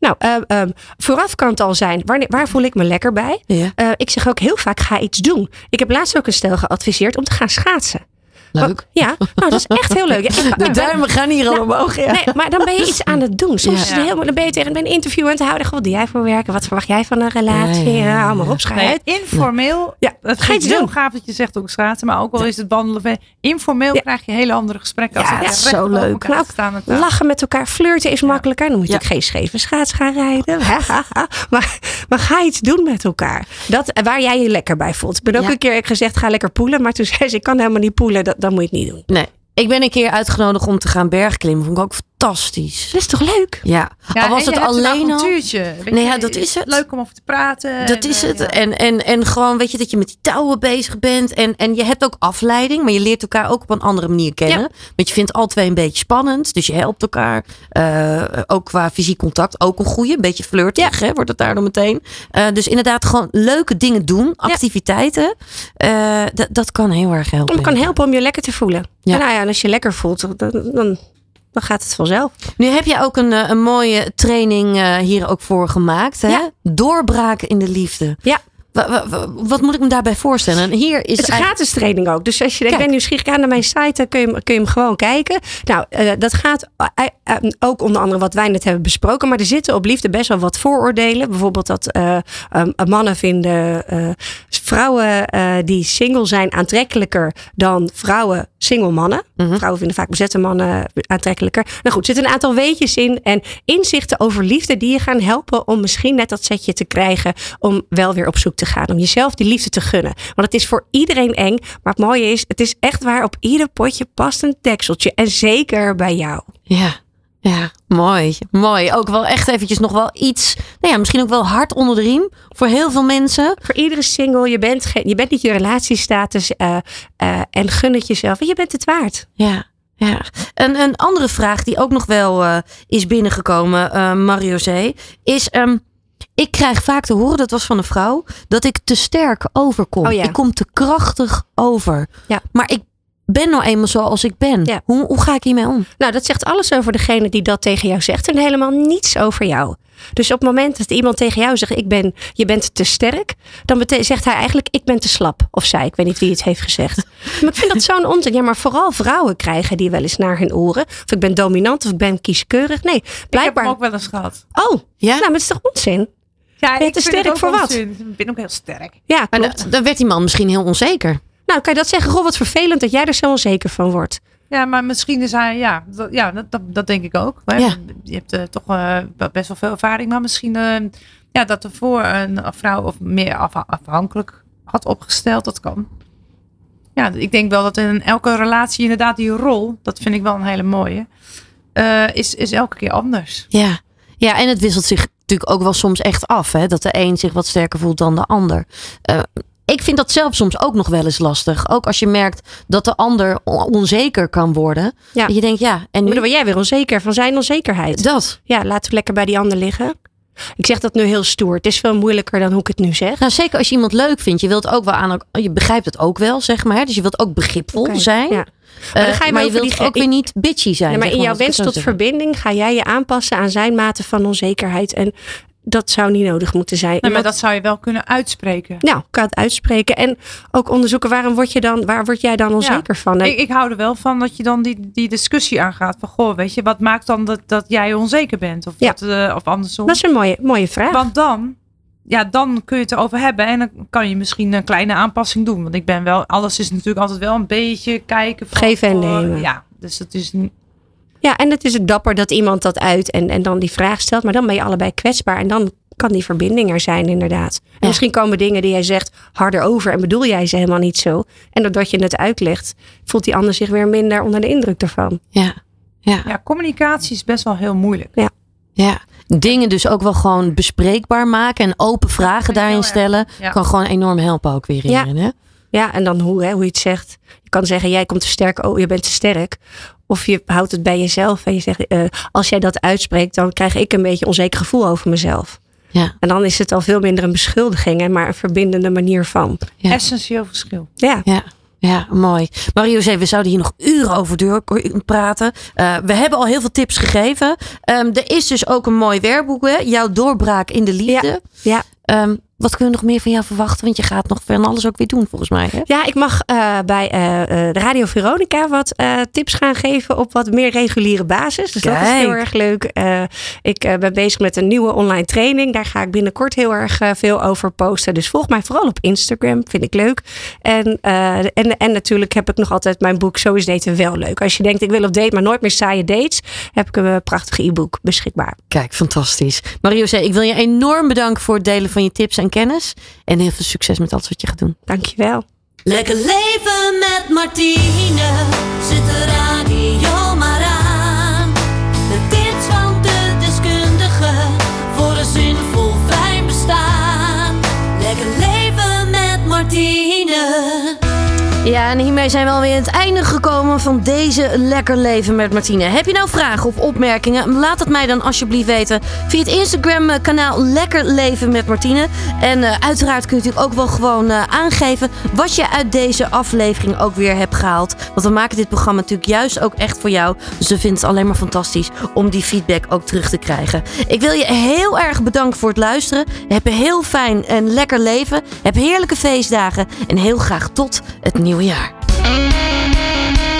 Nou, eh, ehm, vooraf kan het al zijn. Waar, waar voel ik me lekker bij?
Ja.
Eh, ik zeg ook heel vaak: ga iets doen. Ik heb laatst ook een stel geadviseerd om te gaan schaatsen.
Leuk.
Ja, nou, dat is echt heel leuk. Ja, <laughs>
De duimen gaan hier al omhoog. Ja.
Nee, maar dan ben je iets aan het doen. Soms
Ja.
is het heel, dan ben je tegen een interview aan het houden. Wat doe jij voor werken? Wat verwacht jij van een relatie?
Ja, ja, ja,
Ja, hou maar
ja.
op, schrijf
Nee,
uit.
informeel.
Ja,
dat
ga
vind
iets
ik heel
doen.
gaaf dat je zegt ook schaatsen. Maar ook al is het wandelen. Informeel
Ja.
krijg je hele andere gesprekken. Als
Ja,
het
dat is
zo leuk.
Nou,
staan.
Lachen met elkaar, flirten is makkelijker. Dan moet je
Ja.
ook geen scheve schaats gaan rijden. <laughs> maar, maar ga iets doen met elkaar. Dat, waar jij je lekker bij voelt. Ik ben ook
Ja.
een keer gezegd, ga lekker poelen. Maar toen zei ze, ik kan helemaal niet poelen. Dat, dat moet je het niet doen.
Nee. Ik ben een keer uitgenodigd om te gaan bergklimmen. Vond ik ook fantastisch.
Dat is toch leuk?
Ja.
Ja,
al was het alleen al. Nee, ja, dat is het.
Leuk om over te praten.
Dat
en,
is
eh,
het.
ja.
En, en, en gewoon, weet je, dat je met die touwen bezig bent. En, en je hebt ook afleiding, maar je leert elkaar ook op een andere manier kennen. Want je vindt alle twee een beetje spannend. Dus je helpt elkaar. eh, ook qua fysiek contact. Ook een goede. Een beetje flirtig, hè, wordt het daardoor meteen. Eh, dus inderdaad, gewoon leuke dingen doen. Activiteiten. Eh, dat- dat kan heel erg helpen.
Het kan helpen om je lekker te voelen.
Ja.
En nou ja, en als je lekker voelt, dan, dan, dan gaat het vanzelf.
Nu heb je ook een, eh, een mooie training eh, hier ook voor gemaakt. Hè?
Ja.
Doorbraken in de liefde.
Ja.
Wa- wa- wa- wat moet ik me daarbij voorstellen? En hier is
Het is een
eigenlijk-
gratis training ook. Dus als je denkt,
Kijk.
ben nieuwsgierig, ga naar mijn site, dan kun je, hem- kun je hem gewoon kijken. Nou, eh, dat gaat ook onder andere wat wij net hebben besproken. Maar er zitten op liefde best wel wat vooroordelen. Bijvoorbeeld dat eh, eh, mannen vinden vrouwen eh, die single zijn aantrekkelijker dan vrouwen single mannen.
Mhm.
Vrouwen vinden vaak bezette mannen aantrekkelijker. Nou goed, er zitten een aantal weetjes in en inzichten over liefde die je gaan helpen om misschien net dat setje te krijgen om wel weer op zoek te gaan. Om jezelf die liefde te gunnen. Want het is voor iedereen eng. Maar het mooie is, het is echt waar op ieder potje past een dekseltje. En zeker bij jou.
Ja, ja, mooi. Mooi. Ook wel echt eventjes nog wel iets. Nou ja, misschien ook wel hard onder de riem voor heel veel mensen.
Voor iedere single, je bent, je bent niet je relatiestatus eh, eh, en gun het jezelf. Je bent het waard.
Ja. Ja, een, een andere vraag die ook nog wel eh, is binnengekomen, eh, Mario C. Is, ehm, ik krijg vaak te horen, dat was van een vrouw, dat ik te sterk overkom.
Oh ja.
Ik kom te krachtig over.
Ja.
Maar ik ben nou eenmaal zoals ik ben.
Ja.
Hoe, hoe ga ik hiermee om?
Nou, dat zegt alles over degene die dat tegen jou zegt en helemaal niets over jou. Dus op het moment dat iemand tegen jou zegt: ik ben, je bent te sterk, dan zegt hij eigenlijk: ik ben te slap. Of zij, ik weet niet wie het heeft gezegd. <laughs> maar ik vind dat zo'n onzin. Ja, maar vooral vrouwen krijgen die wel eens naar hun oren. Of ik ben dominant of ik ben kieskeurig. Nee,
Ik heb hem ook wel eens gehad.
Oh,
Ja?
nou, maar het is toch onzin?
Ja,
Ben je
ik
te
vind het
sterk
ook
voor wat?
onzin. Ik ben ook heel sterk.
Ja,
Maar dan, dan werd die man misschien heel onzeker.
Nou, kan je dat zeggen? Goh, wat vervelend dat jij er zo onzeker van wordt.
Ja, maar misschien is hij, ja, dat, ja dat, dat, dat denk ik ook. Hè?
Ja.
Je hebt eh, toch wel best wel veel ervaring, maar misschien eh, ja, dat er voor een vrouw of meer afha- afhankelijk had opgesteld, dat kan. Ja, ik denk wel dat in elke relatie inderdaad die rol, dat vind ik wel een hele mooie, is, is elke keer anders.
Ja. ja, en het wisselt zich natuurlijk ook wel soms echt af. Hè? Dat de een zich wat sterker voelt dan de ander. Eh, ik vind dat zelf soms ook nog wel eens lastig. Ook als je merkt dat de ander on- onzeker kan worden.
Ja.
Dat je denkt, ja, en
Nu word jij weer onzeker van zijn onzekerheid.
dat.
Ja, laten we lekker bij die ander liggen. Ik zeg dat nu heel stoer. Het is veel moeilijker dan hoe ik het nu zeg.
Nou, zeker als je iemand leuk vindt. Je wilt ook wel aan, je begrijpt het ook wel, zeg maar. Dus je wilt ook begripvol zijn.
ja.
Eh,
dan ga je
maar
wel
je wilt ook weer niet bitchy zijn.
Ja, maar
zeg
in jouw wens tot verbinding ga jij je aanpassen aan zijn mate van onzekerheid. En dat zou niet nodig moeten zijn.
Nee, maar dat zou je wel kunnen uitspreken.
Nou, kan het uitspreken. En ook onderzoeken waarom word je dan, waar word jij dan onzeker van?
Ik, ik hou er wel van dat je dan die, die discussie aangaat. Van, goh, weet je, wat maakt dan dat, dat jij onzeker bent? Of,
Ja.
dat, eh, of andersom.
dat is een mooie, mooie vraag.
Want dan, ja, dan kun je het erover hebben. En dan kan je misschien een kleine aanpassing doen. Want ik ben wel, alles is natuurlijk altijd wel een beetje kijken. Van,
Geven en
oh,
nemen.
Ja, dus het is.
Ja, en het is het dapper dat iemand dat uit en, en dan die vraag stelt. Maar dan ben je allebei kwetsbaar. En dan kan die verbinding er zijn, inderdaad. En
Ja.
misschien komen dingen die jij zegt harder over. En bedoel jij ze helemaal niet zo. En doordat je het uitlegt, voelt die ander zich weer minder onder de indruk ervan.
Ja. Ja.
Ja, communicatie is best wel heel moeilijk.
ja. Dingen dus ook wel gewoon bespreekbaar maken. En open vragen daarin stellen.
Ja.
Kan gewoon enorm helpen ook weer
Ja.
hierin. Hè?
Ja, en dan hoe, hè, hoe je het zegt. Je kan zeggen, jij komt te sterk. Oh, je bent te sterk. Of je houdt het bij jezelf. En je zegt, eh, als jij dat uitspreekt, dan krijg ik een beetje een onzeker gevoel over mezelf.
Ja.
En dan is het al veel minder een beschuldiging, en maar een verbindende manier van.
Ja.
Essentieel verschil.
Ja,
Ja. Ja, mooi. Marie-José, we zouden hier nog uren over door praten. Eh, we hebben al heel veel tips gegeven. Ehm, er is dus ook een mooi werkboek, hè? Jouw doorbraak in de liefde.
ja.
Ehm, wat kunnen we nog meer van jou verwachten? Want je gaat nog van alles ook weer doen, volgens mij. Hè?
Ja, ik mag eh, bij de Radio Veronica wat tips gaan geven op wat meer reguliere basis. Dus dat is heel erg leuk. Ik ben bezig met een nieuwe online training. Daar ga ik binnenkort heel erg veel over posten. Dus volg mij vooral op Instagram. Vind ik leuk. En, en, en natuurlijk heb ik nog altijd mijn boek Zo is daten wel leuk. Als je denkt ik wil op date, maar nooit meer saaie dates. Heb ik een prachtige e-book beschikbaar.
Kijk, fantastisch. Marie-José, ik wil je enorm bedanken voor het delen van je tips en kennis. En heel veel succes met alles wat je gaat doen.
Dankjewel.
Lekker leven met Martine. De
Ja, en hiermee zijn we alweer aan het einde gekomen van deze Lekker Leven met Martine. Heb je nou vragen of opmerkingen? Laat het mij dan alsjeblieft weten via het Instagram eh, Lekker Leven met Martine. En eh, uiteraard kun je natuurlijk ook wel gewoon eh, aangeven wat je uit deze aflevering ook weer hebt gehaald. Want we maken dit programma natuurlijk juist ook echt voor jou. Dus we vinden het alleen maar fantastisch om die feedback ook terug te krijgen. Ik wil je heel erg bedanken voor het luisteren. Heb een heel fijn en lekker leven. Heb heerlijke feestdagen. En heel graag tot het nieuwe we are.